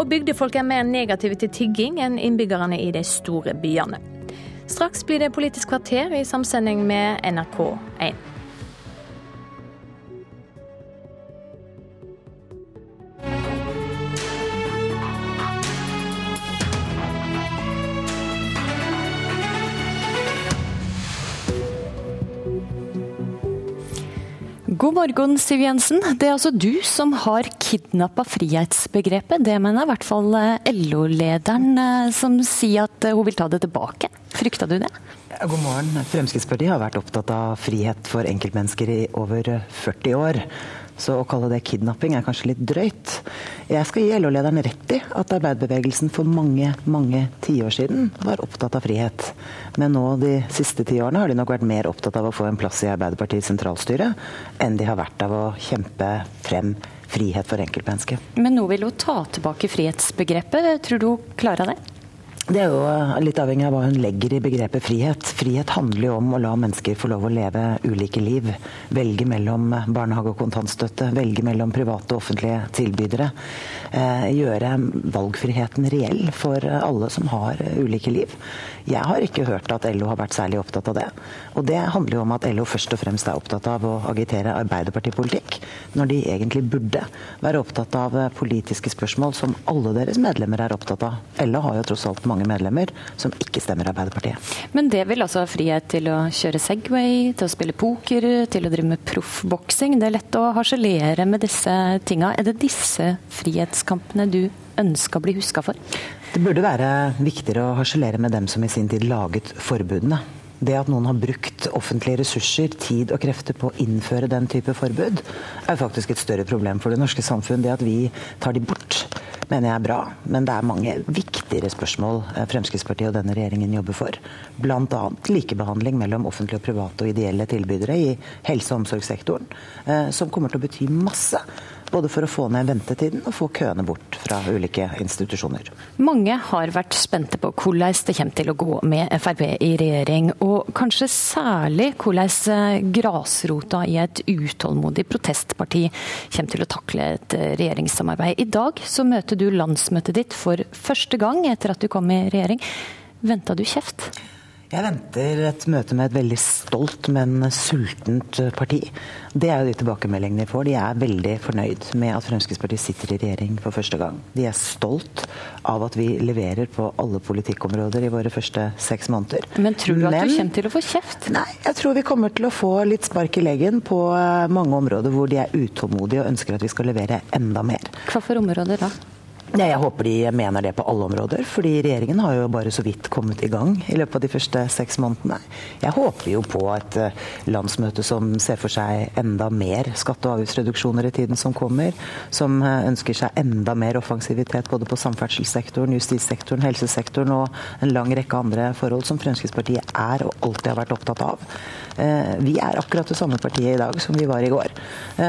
Og bygdefolk er mer negative til tigging enn innbyggerne i de store byene. Straks blir det Politisk kvarter i samsending med NRK1. God morgen, Siv Jensen. Det er altså du som har kidnappa frihetsbegrepet. Det mener i hvert fall eh, LO-lederen, eh, som sier at eh, hun vil ta det tilbake. Frykta du det? God morgen. Fremskrittspartiet har vært opptatt av frihet for enkeltmennesker i over 40 år. Så å kalle det kidnapping er kanskje litt drøyt. Jeg skal gi LO-lederen rett i at arbeiderbevegelsen for mange, mange tiår siden var opptatt av frihet. Men nå de siste ti årene har de nok vært mer opptatt av å få en plass i Arbeiderpartiets sentralstyre enn de har vært av å kjempe frem frihet for enkeltmennesket. Men nå vil hun ta tilbake frihetsbegrepet. Tror du hun klarer det? Det er jo eh, litt avhengig av hva hun legger i begrepet frihet. Frihet handler jo om å la mennesker få lov å leve ulike liv. Velge mellom barnehage og kontantstøtte, velge mellom private og offentlige tilbydere. Eh, gjøre valgfriheten reell for alle som har ulike liv. Jeg har ikke hørt at LO har vært særlig opptatt av det. Og det handler jo om at LO først og fremst er opptatt av å agitere arbeiderpartipolitikk, når de egentlig burde være opptatt av politiske spørsmål som alle deres medlemmer er opptatt av. LO har jo tross alt mange medlemmer som ikke stemmer Arbeiderpartiet. Men det vil altså ha frihet til å kjøre Segway, til å spille poker, til å drive med proffboksing. Det er lett å harselere med disse tinga. Er det disse frihetskampene du ønsker å bli huska for? Det burde være viktigere å harselere med dem som i sin tid laget forbudene. Det at noen har brukt offentlige ressurser, tid og krefter på å innføre den type forbud, er faktisk et større problem for det norske samfunn. Det at vi tar de bort, mener jeg er bra. Men det er mange viktigere spørsmål eh, Fremskrittspartiet og denne regjeringen jobber for. Bl.a. likebehandling mellom offentlige private og ideelle tilbydere i helse- og omsorgssektoren, eh, som kommer til å bety masse både for å få ned ventetiden og få køene bort fra ulike institusjoner. Mange har vært spente på hvordan det kommer til å gå med Frp i regjering. Og kanskje særlig hvordan eh, grasrota i et utålmodig protestparti kommer til å takle et eh, regjeringssamarbeid. I dag så møter du landsmøtet ditt for første gang etter at du kom i regjering. Venta du kjeft? Jeg venter et møte med et veldig stolt, men sultent parti. Det er jo de tilbakemeldingene de får. De er veldig fornøyd med at Fremskrittspartiet sitter i regjering for første gang. De er stolt av at vi leverer på alle politikkområder i våre første seks måneder. Men tror du at du kommer til å få kjeft? Nei, jeg tror vi kommer til å få litt spark i leggen på eh, mange områder hvor de er utålmodige og ønsker at vi skal levere enda mer. Hva for områder da? Ja, jeg håper de mener det på alle områder, fordi regjeringen har jo bare så vidt kommet i gang i løpet av de første seks månedene. Jeg håper jo på et eh, landsmøte som ser for seg enda mer skatte- og avgiftsreduksjoner i tiden som kommer, som eh, ønsker seg enda mer offensivitet både på samferdselssektoren, justissektoren, helsesektoren og en lang rekke andre forhold som Fremskrittspartiet er og alltid har vært opptatt av. Eh, vi er akkurat det samme partiet i dag som vi var i går,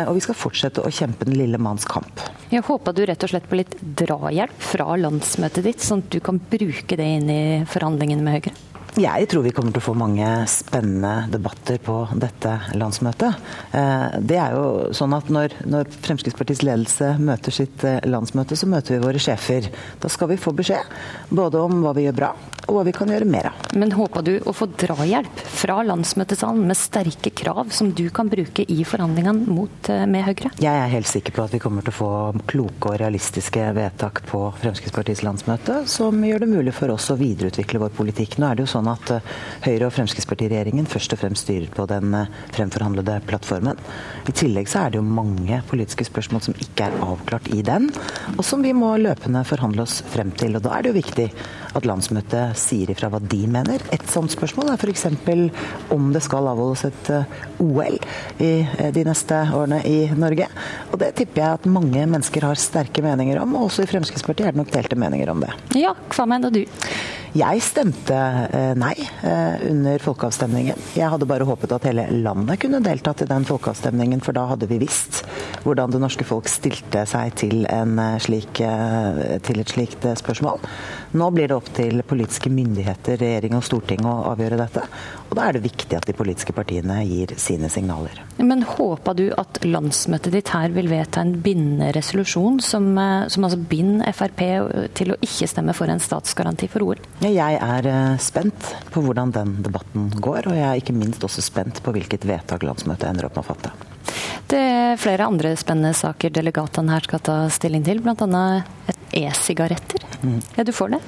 og vi skal fortsette å kjempe den lille manns kamp. Jeg håper du rett og slett på litt drahjelp fra landsmøtet ditt, sånn at du kan bruke det inn i forhandlingene med Høyre? Jeg tror vi kommer til å få mange spennende debatter på dette landsmøtet. Eh, det er jo sånn at når, når, Fremskrittspartiets ledelse møter sitt eh, landsmøte, så møter vi våre sjefer. Da skal vi få beskjed både om hva vi gjør bra, og hva vi kan gjøre mer av. Men håper du å få drahjelp fra landsmøtesalen med sterke krav som du kan bruke i forhandlingene mot, eh, med Høyre? Jeg er helt sikker på at vi kommer til å få kloke og realistiske vedtak på Fremskrittspartiets landsmøte, som gjør det mulig for oss å videreutvikle vår politikk. Nå er det jo sånn sånn at eh, Høyre- og Fremskrittspartiregjeringen først og fremst styrer på den eh, fremforhandlede plattformen. I tillegg så er det jo mange politiske spørsmål som ikke er avklart i den, og som vi må løpende forhandle oss frem til. Og Da er det jo viktig at landsmøtet sier ifra hva de mener. Et sånt spørsmål er f.eks. om det skal avholdes et eh, OL i de neste årene i Norge. Og Det tipper jeg at mange mennesker har sterke meninger om, og også i Fremskrittspartiet er det nok delte meninger om det. Ja, hva mener du? Jeg stemte eh, nei eh, under folkeavstemningen. Jeg hadde bare håpet at hele landet kunne deltatt i den folkeavstemningen, for da hadde vi visst hvordan det norske folk stilte seg til, slik, eh, til et slikt spørsmål. Nå blir det opp til politiske myndigheter, regjering og storting å avgjøre dette. Og da er det viktig at de politiske partiene gir sine signaler. Men håper du at landsmøtet ditt her vil vedta en bindende resolusjon som, som altså binder Frp til å ikke stemme for en statsgaranti for OL? Jeg er eh, spent på hvordan den debatten går, og jeg er ikke minst også spent på hvilket vedtak landsmøtet ender opp med å fatte. Det er flere andre spennende saker delegatene her skal ta stilling til, bl.a. e-sigaretter. Mm. Er du for det?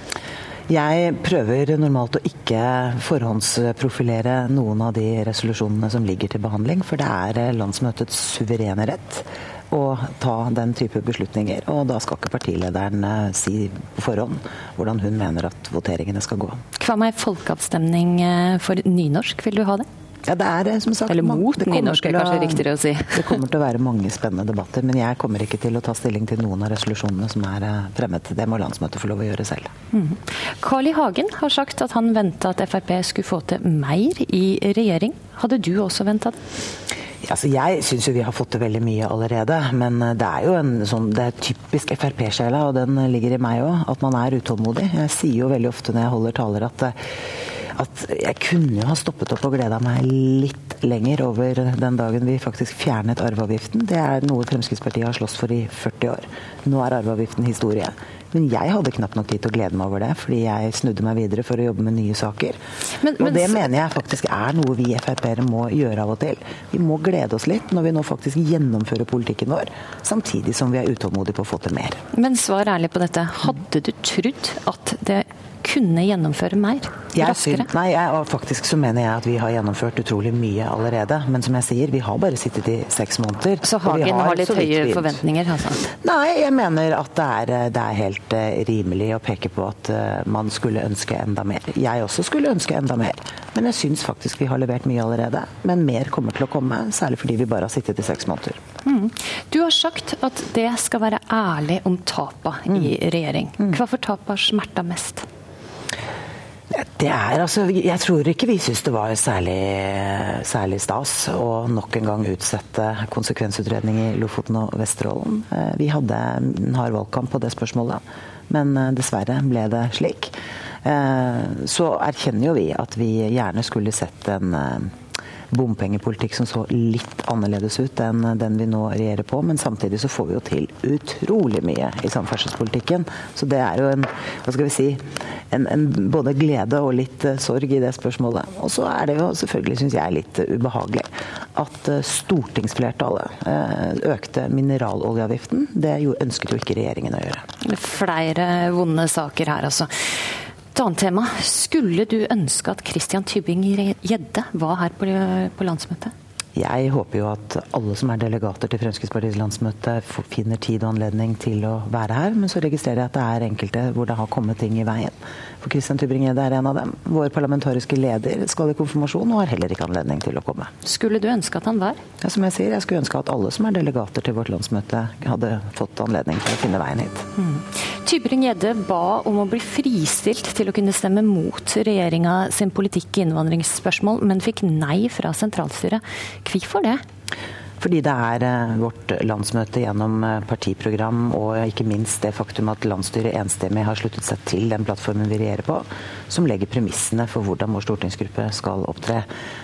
Jeg prøver normalt å ikke forhåndsprofilere noen av de resolusjonene som ligger til behandling, for det er eh, landsmøtets suverene rett å ta den type beslutninger. Og da skal ikke partilederen eh, si på forhånd hvordan hun mener at voteringene skal gå. Hva med folkeavstemning eh, for nynorsk, vil du ha det? Ja, det er eh, som sagt Eller mot nynorsk, er kanskje riktigere å si. [laughs] Det kommer til å være mange spennende debatter, men jeg kommer ikke til å ta stilling til noen av resolusjonene som er fremmet. Det må landsmøtet få lov å gjøre selv. Mm. Carl I. Hagen har sagt at han venta at Frp skulle få til mer i regjering. Hadde du også venta det? Altså, jeg syns jo vi har fått til veldig mye allerede. Men eh, det er jo en sånn, det er typisk Frp-sjela, og den ligger i meg òg, at man er utålmodig. Jeg sier jo veldig ofte når jeg holder taler at, eh, at jeg kunne jo ha stoppet opp og gleda meg litt lenger over den dagen vi faktisk fjernet arveavgiften. Det er noe Fremskrittspartiet har slåss for i 40 år. Nå er arveavgiften historie. Men jeg hadde knapt nok tid til å glede meg over det, fordi jeg snudde meg videre for å jobbe med nye saker. Men, men, og det mener jeg faktisk er noe vi Frp-ere må gjøre av og til. Vi må glede oss litt når vi nå faktisk gjennomfører politikken vår, samtidig som vi er utålmodige på å få til mer. Men svar ærlig på dette. Hadde du trodd at det kunne gjennomføre mer? Raskere? nei, jeg, faktisk så mener jeg at vi har gjennomført utrolig mye allerede. Men som jeg sier, vi har bare sittet i seks måneder. Så Hagen har, har, litt høye forventninger? Altså. Nei, jeg mener at det er, det er helt uh, rimelig å peke på at uh, man skulle ønske enda mer. Jeg også skulle ønske enda mer. Men jeg syns faktisk vi har levert mye allerede. Men mer kommer til å komme, særlig fordi vi bare har sittet i seks måneder. Mm. Du har sagt at det skal være ærlig om tapa mm. i regjering. Mm. Hva for tap har smerta mest? Det er altså Jeg tror ikke vi syns det var særlig, særlig, stas å nok en gang utsette konsekvensutredning i Lofoten og Vesterålen. Eh, vi hadde en hard valgkamp på det spørsmålet, men eh, dessverre ble det slik. Eh, så erkjenner jo vi at vi gjerne skulle sett en bompengepolitikk som så litt annerledes ut enn den vi nå regjerer på. Men samtidig så får vi jo til utrolig mye i samferdselspolitikken. Så det er jo en, hva skal vi si, en, en både glede og litt uh, sorg i det spørsmålet. Og så er det jo selvfølgelig, syns jeg, litt ubehagelig at uh, stortingsflertallet uh, økte mineraloljeavgiften. Det ønsket jo ikke regjeringen å gjøre. Flere vonde saker her, altså. Et annet tema. Skulle du ønske at Christian Tybing-Gjedde var her på, på landsmøtet? Jeg håper jo at alle som er delegater til Fremskrittspartiets landsmøte finner tid og anledning til å være her, men så registrerer jeg at det er enkelte hvor det har kommet ting i veien. For Christian Tybring-Gjedde er en av dem. Vår parlamentariske leder skal i konfirmasjon og har heller ikke anledning til å komme. Skulle du ønske at han var? Ja, som jeg sier, jeg skulle ønske at alle som er delegater til vårt landsmøte hadde fått anledning til å finne veien hit. Mm. Tybring-Gjedde ba om å bli fristilt til å kunne stemme mot regjeringa sin politikk i innvandringsspørsmål, men fikk nei fra sentralstyret. Hvorfor det? Fordi det er eh, vårt landsmøte gjennom eh, partiprogram og ikke minst det faktum at landsstyret enstemmig har sluttet seg til den plattformen vi regjerer på, som legger premissene for hvordan vår stortingsgruppe skal opptre.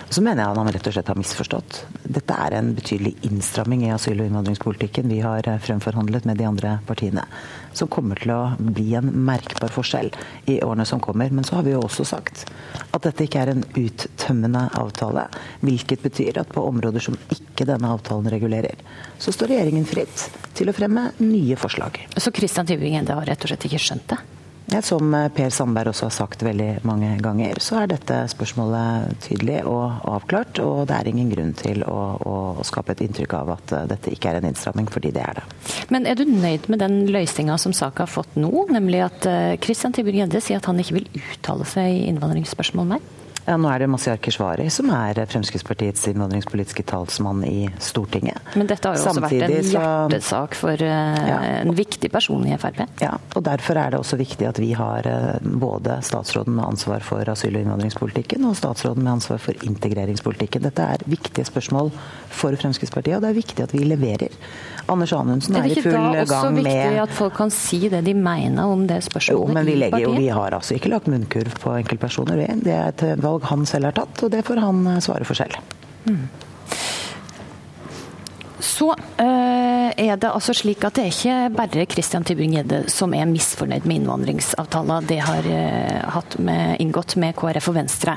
Så mener jeg at han rett og slett har misforstått. Dette er en betydelig innstramming i asyl- og innvandringspolitikken vi har eh, fremforhandlet med de andre partiene som kommer til å bli en merkbar forskjell i årene som kommer. Men så har vi jo også sagt at dette ikke er en uttømmende avtale. Hvilket betyr at på områder som ikke denne avtalen regulerer, så står regjeringen fritt til å fremme nye forslag. Så Christian Tybring-Gjedde har rett og slett ikke skjønt det? Som eh, Per Sandberg også har sagt veldig mange ganger, så er dette spørsmålet tydelig og avklart. Og det er ingen grunn til å, å skape et inntrykk av at eh, dette ikke er en innstramming, fordi det er det. Men er du nøyd med den løsninga som saka har fått nå, nemlig at Kristian Christian Tybring-Gjedde sier at han ikke vil uttale seg i innvandringsspørsmål mer? Ja, Nå er det Masiar Keshvari som er Fremskrittspartiets innvandringspolitiske talsmann i Stortinget. Men dette har jo Samtidig, også vært en hjertesak for uh, ja. en viktig person i Frp? Ja, og derfor er det også viktig at vi har uh, både statsråden med ansvar for asyl- og innvandringspolitikken og statsråden med ansvar for integreringspolitikken. Dette er viktige spørsmål for Fremskrittspartiet, og det er viktig at vi leverer. Anders Anundsen er, er i full gang med Er det ikke da også viktig at folk kan si det de mener om det spørsmålet jo, men vi legger, jo, vi har altså ikke lagt munnkurv på enkeltpersoner. Det er et valg han selv har tatt, og det får han eh, svare for selv. Mm. Så øh, er det altså slik at det er ikke bare Christian Tybring-Gjedde som er misfornøyd med innvandringsavtalen de har hatt med, inngått med KrF og Venstre.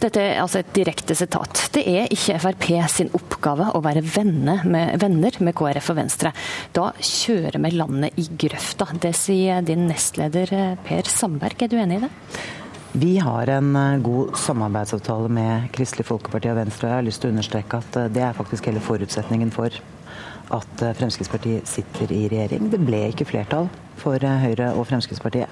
Dette er altså et direkte sitat. Det er ikke Frp sin oppgave å være venner med, venner med KrF og Venstre. Da kjører vi landet i grøfta. Det sier din nestleder Per Sandberg. Er du enig i det? Vi har en eh, god samarbeidsavtale med Kristelig Folkeparti og Venstre. og Jeg har lyst til å understreke at eh, det er faktisk hele forutsetningen for at eh, Fremskrittspartiet sitter i regjering. Det ble ikke flertall for Høyre og Fremskrittspartiet.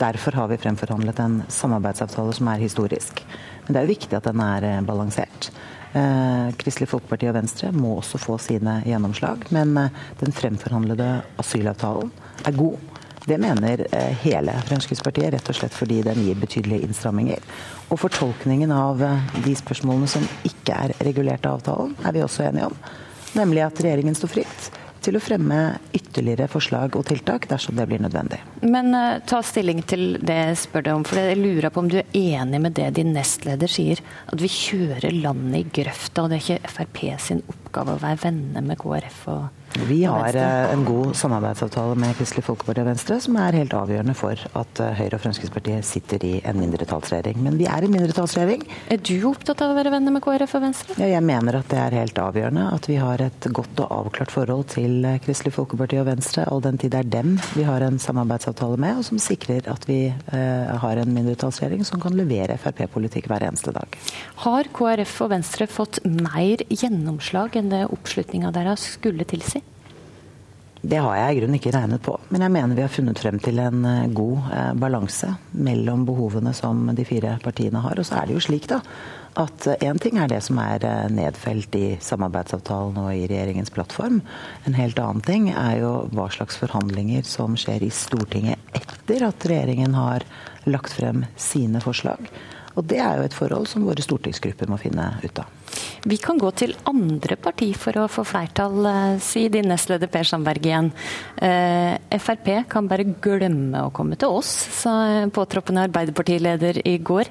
Derfor har vi fremforhandlet en samarbeidsavtale som er historisk. Men det er jo viktig at den er balansert. Kristelig Folkeparti og Venstre må også få sine gjennomslag, men den fremforhandlede asylavtalen er god. Det mener eh, hele Fremskrittspartiet, rett og slett fordi den gir betydelige innstramminger. Og fortolkningen av eh, de spørsmålene som ikke er regulert av avtalen, er vi også enige om. Nemlig at regjeringen står fritt til å fremme ytterligere forslag og tiltak dersom det blir nødvendig. Men uh, ta stilling til det jeg spør deg om. for Jeg lurer på om du er enig med det din nestleder sier, at vi kjører landet i grøfta, og det er ikke Frp sin oppgave å være venner med KrF og vi har eh, en god samarbeidsavtale med Kristelig Folkeparti og Venstre, som er helt avgjørende for at eh, Høyre og Fremskrittspartiet sitter i en mindretallsregjering. Men vi er i mindretallsregjering. Er du opptatt av å være venner med KrF og Venstre? Ja, jeg mener at det er helt avgjørende at vi har et godt og avklart forhold til eh, Kristelig Folkeparti og Venstre, all den tid det er dem vi har en samarbeidsavtale med, og som sikrer at vi eh, har en mindretallsregjering som kan levere Frp-politikk hver eneste dag. Har KrF og Venstre fått mer gjennomslag enn det oppslutninga deres skulle tilsi? Det har jeg i grunnen ikke regnet på. Men jeg mener vi har funnet frem til en eh, god eh, balanse mellom behovene som de fire partiene har. Og så er det jo slik da, at én ting er det som er eh, nedfelt i samarbeidsavtalen og i regjeringens plattform. En helt annen ting er jo hva slags forhandlinger som skjer i Stortinget etter at regjeringen har lagt frem sine forslag. Og det er jo et forhold som våre stortingsgrupper må finne ut av. Vi kan gå til andre parti for å få flertall, eh, sier din nestleder Per Sandberg igjen. Eh, Frp kan bare glemme å komme til oss, sa påtroppende Arbeiderpartileder i går.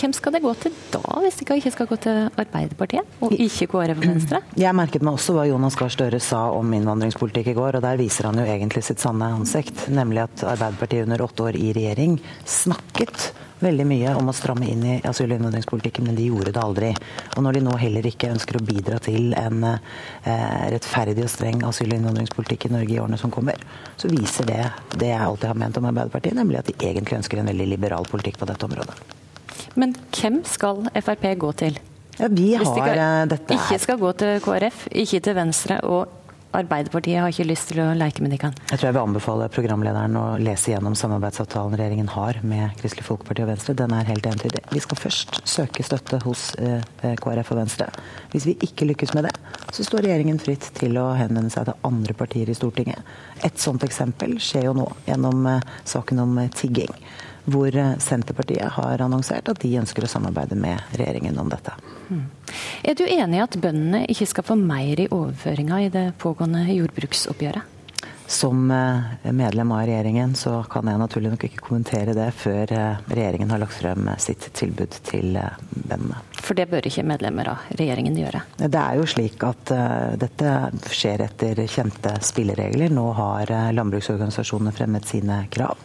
hvem skal det gå til da, hvis det ikke skal gå til Arbeiderpartiet, og ikke KrF og Venstre? Jeg merket meg også hva Jonas Gahr Støre sa om innvandringspolitikk i går, og der viser han jo egentlig sitt sanne ansikt. Nemlig at Arbeiderpartiet under åtte år i regjering snakket veldig mye om å stramme inn i asyl- og innvandringspolitikken, men de gjorde det aldri. Og når de nå heller ikke ønsker å bidra til en eh, rettferdig og streng asyl- og innvandringspolitikk i Norge i årene som kommer, så viser det det jeg alltid har ment om Arbeiderpartiet, nemlig at de egentlig ønsker en veldig liberal politikk på dette området. Men hvem skal Frp gå til? Ja, vi har, Hvis de ikke, eh, dette ikke skal gå til KrF, ikke til Venstre, og Arbeiderpartiet har ikke lyst til å leke med de kan. Jeg tror jeg vil anbefale programlederen å lese gjennom samarbeidsavtalen regjeringen har med Kristelig Folkeparti og Venstre. Den er helt entydig. Vi skal først søke støtte hos eh, KrF og Venstre. Hvis vi ikke lykkes med det, så står regjeringen fritt til å henvende seg til andre partier i Stortinget. Et sånt eksempel skjer jo nå gjennom eh, saken om eh, tigging. Hvor eh, Senterpartiet har annonsert at de ønsker å samarbeide med regjeringen om dette. Er du enig i at bøndene ikke skal få mer i overføringa i det pågående jordbruksoppgjøret? Som eh, medlem av regjeringen så kan jeg naturlig nok ikke kommentere det før eh, regjeringen har lagt frem sitt tilbud til bøndene. For det bør ikke medlemmer av regjeringen gjøre. Det er jo slik at dette skjer etter kjente spilleregler. Nå har landbruksorganisasjonene fremmet sine krav.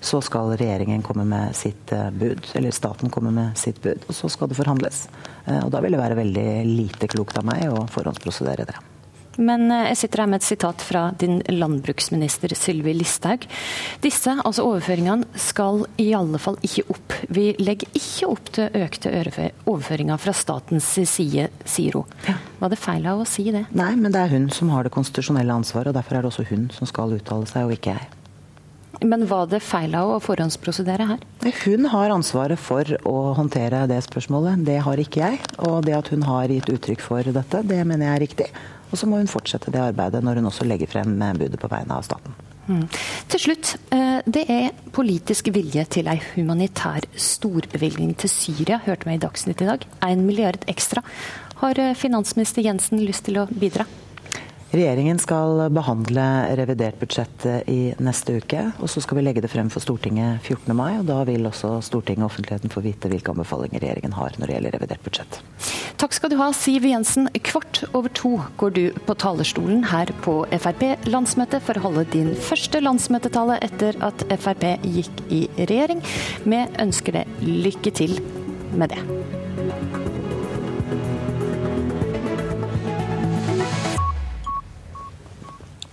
Så skal regjeringen komme med sitt uh, bud, eller staten komme med sitt bud, og så skal det forhandles. og Da vil det være veldig lite klokt av meg å forhåndsprosedere det. Men jeg sitter her med et sitat fra din landbruksminister Sylvi Listhaug. Disse, altså overføringene, skal i alle fall ikke opp. Vi legger ikke opp til økte overføringer fra statens side, sier hun. Var det feil av å si det? Nei, men det er hun som har det konstitusjonelle ansvaret, og derfor er det også hun som skal uttale seg, og ikke jeg. Men var det feil av å forhåndsprosedere her? Hun har ansvaret for å håndtere det spørsmålet. Det har ikke jeg. Og det at hun har gitt uttrykk for dette, det mener jeg er riktig. Og så må hun fortsette det arbeidet når hun også legger frem budet på vegne av staten. Mm. Til slutt, det er politisk vilje til ei humanitær storbevilgning til Syria, hørte vi i Dagsnytt i dag. Én milliard ekstra. Har finansminister Jensen lyst til å bidra? Regjeringen skal behandle revidert budsjett i neste uke. og Så skal vi legge det frem for Stortinget 14. mai. og Da vil også Stortinget og offentligheten få vite hvilke anbefalinger regjeringen har når det gjelder revidert budsjett. Takk skal du ha, Siv Jensen. Kvart over to går du på talerstolen her på Frp-landsmøtet for å holde din første landsmøtetale etter at Frp gikk i regjering. Vi ønsker deg lykke til med det.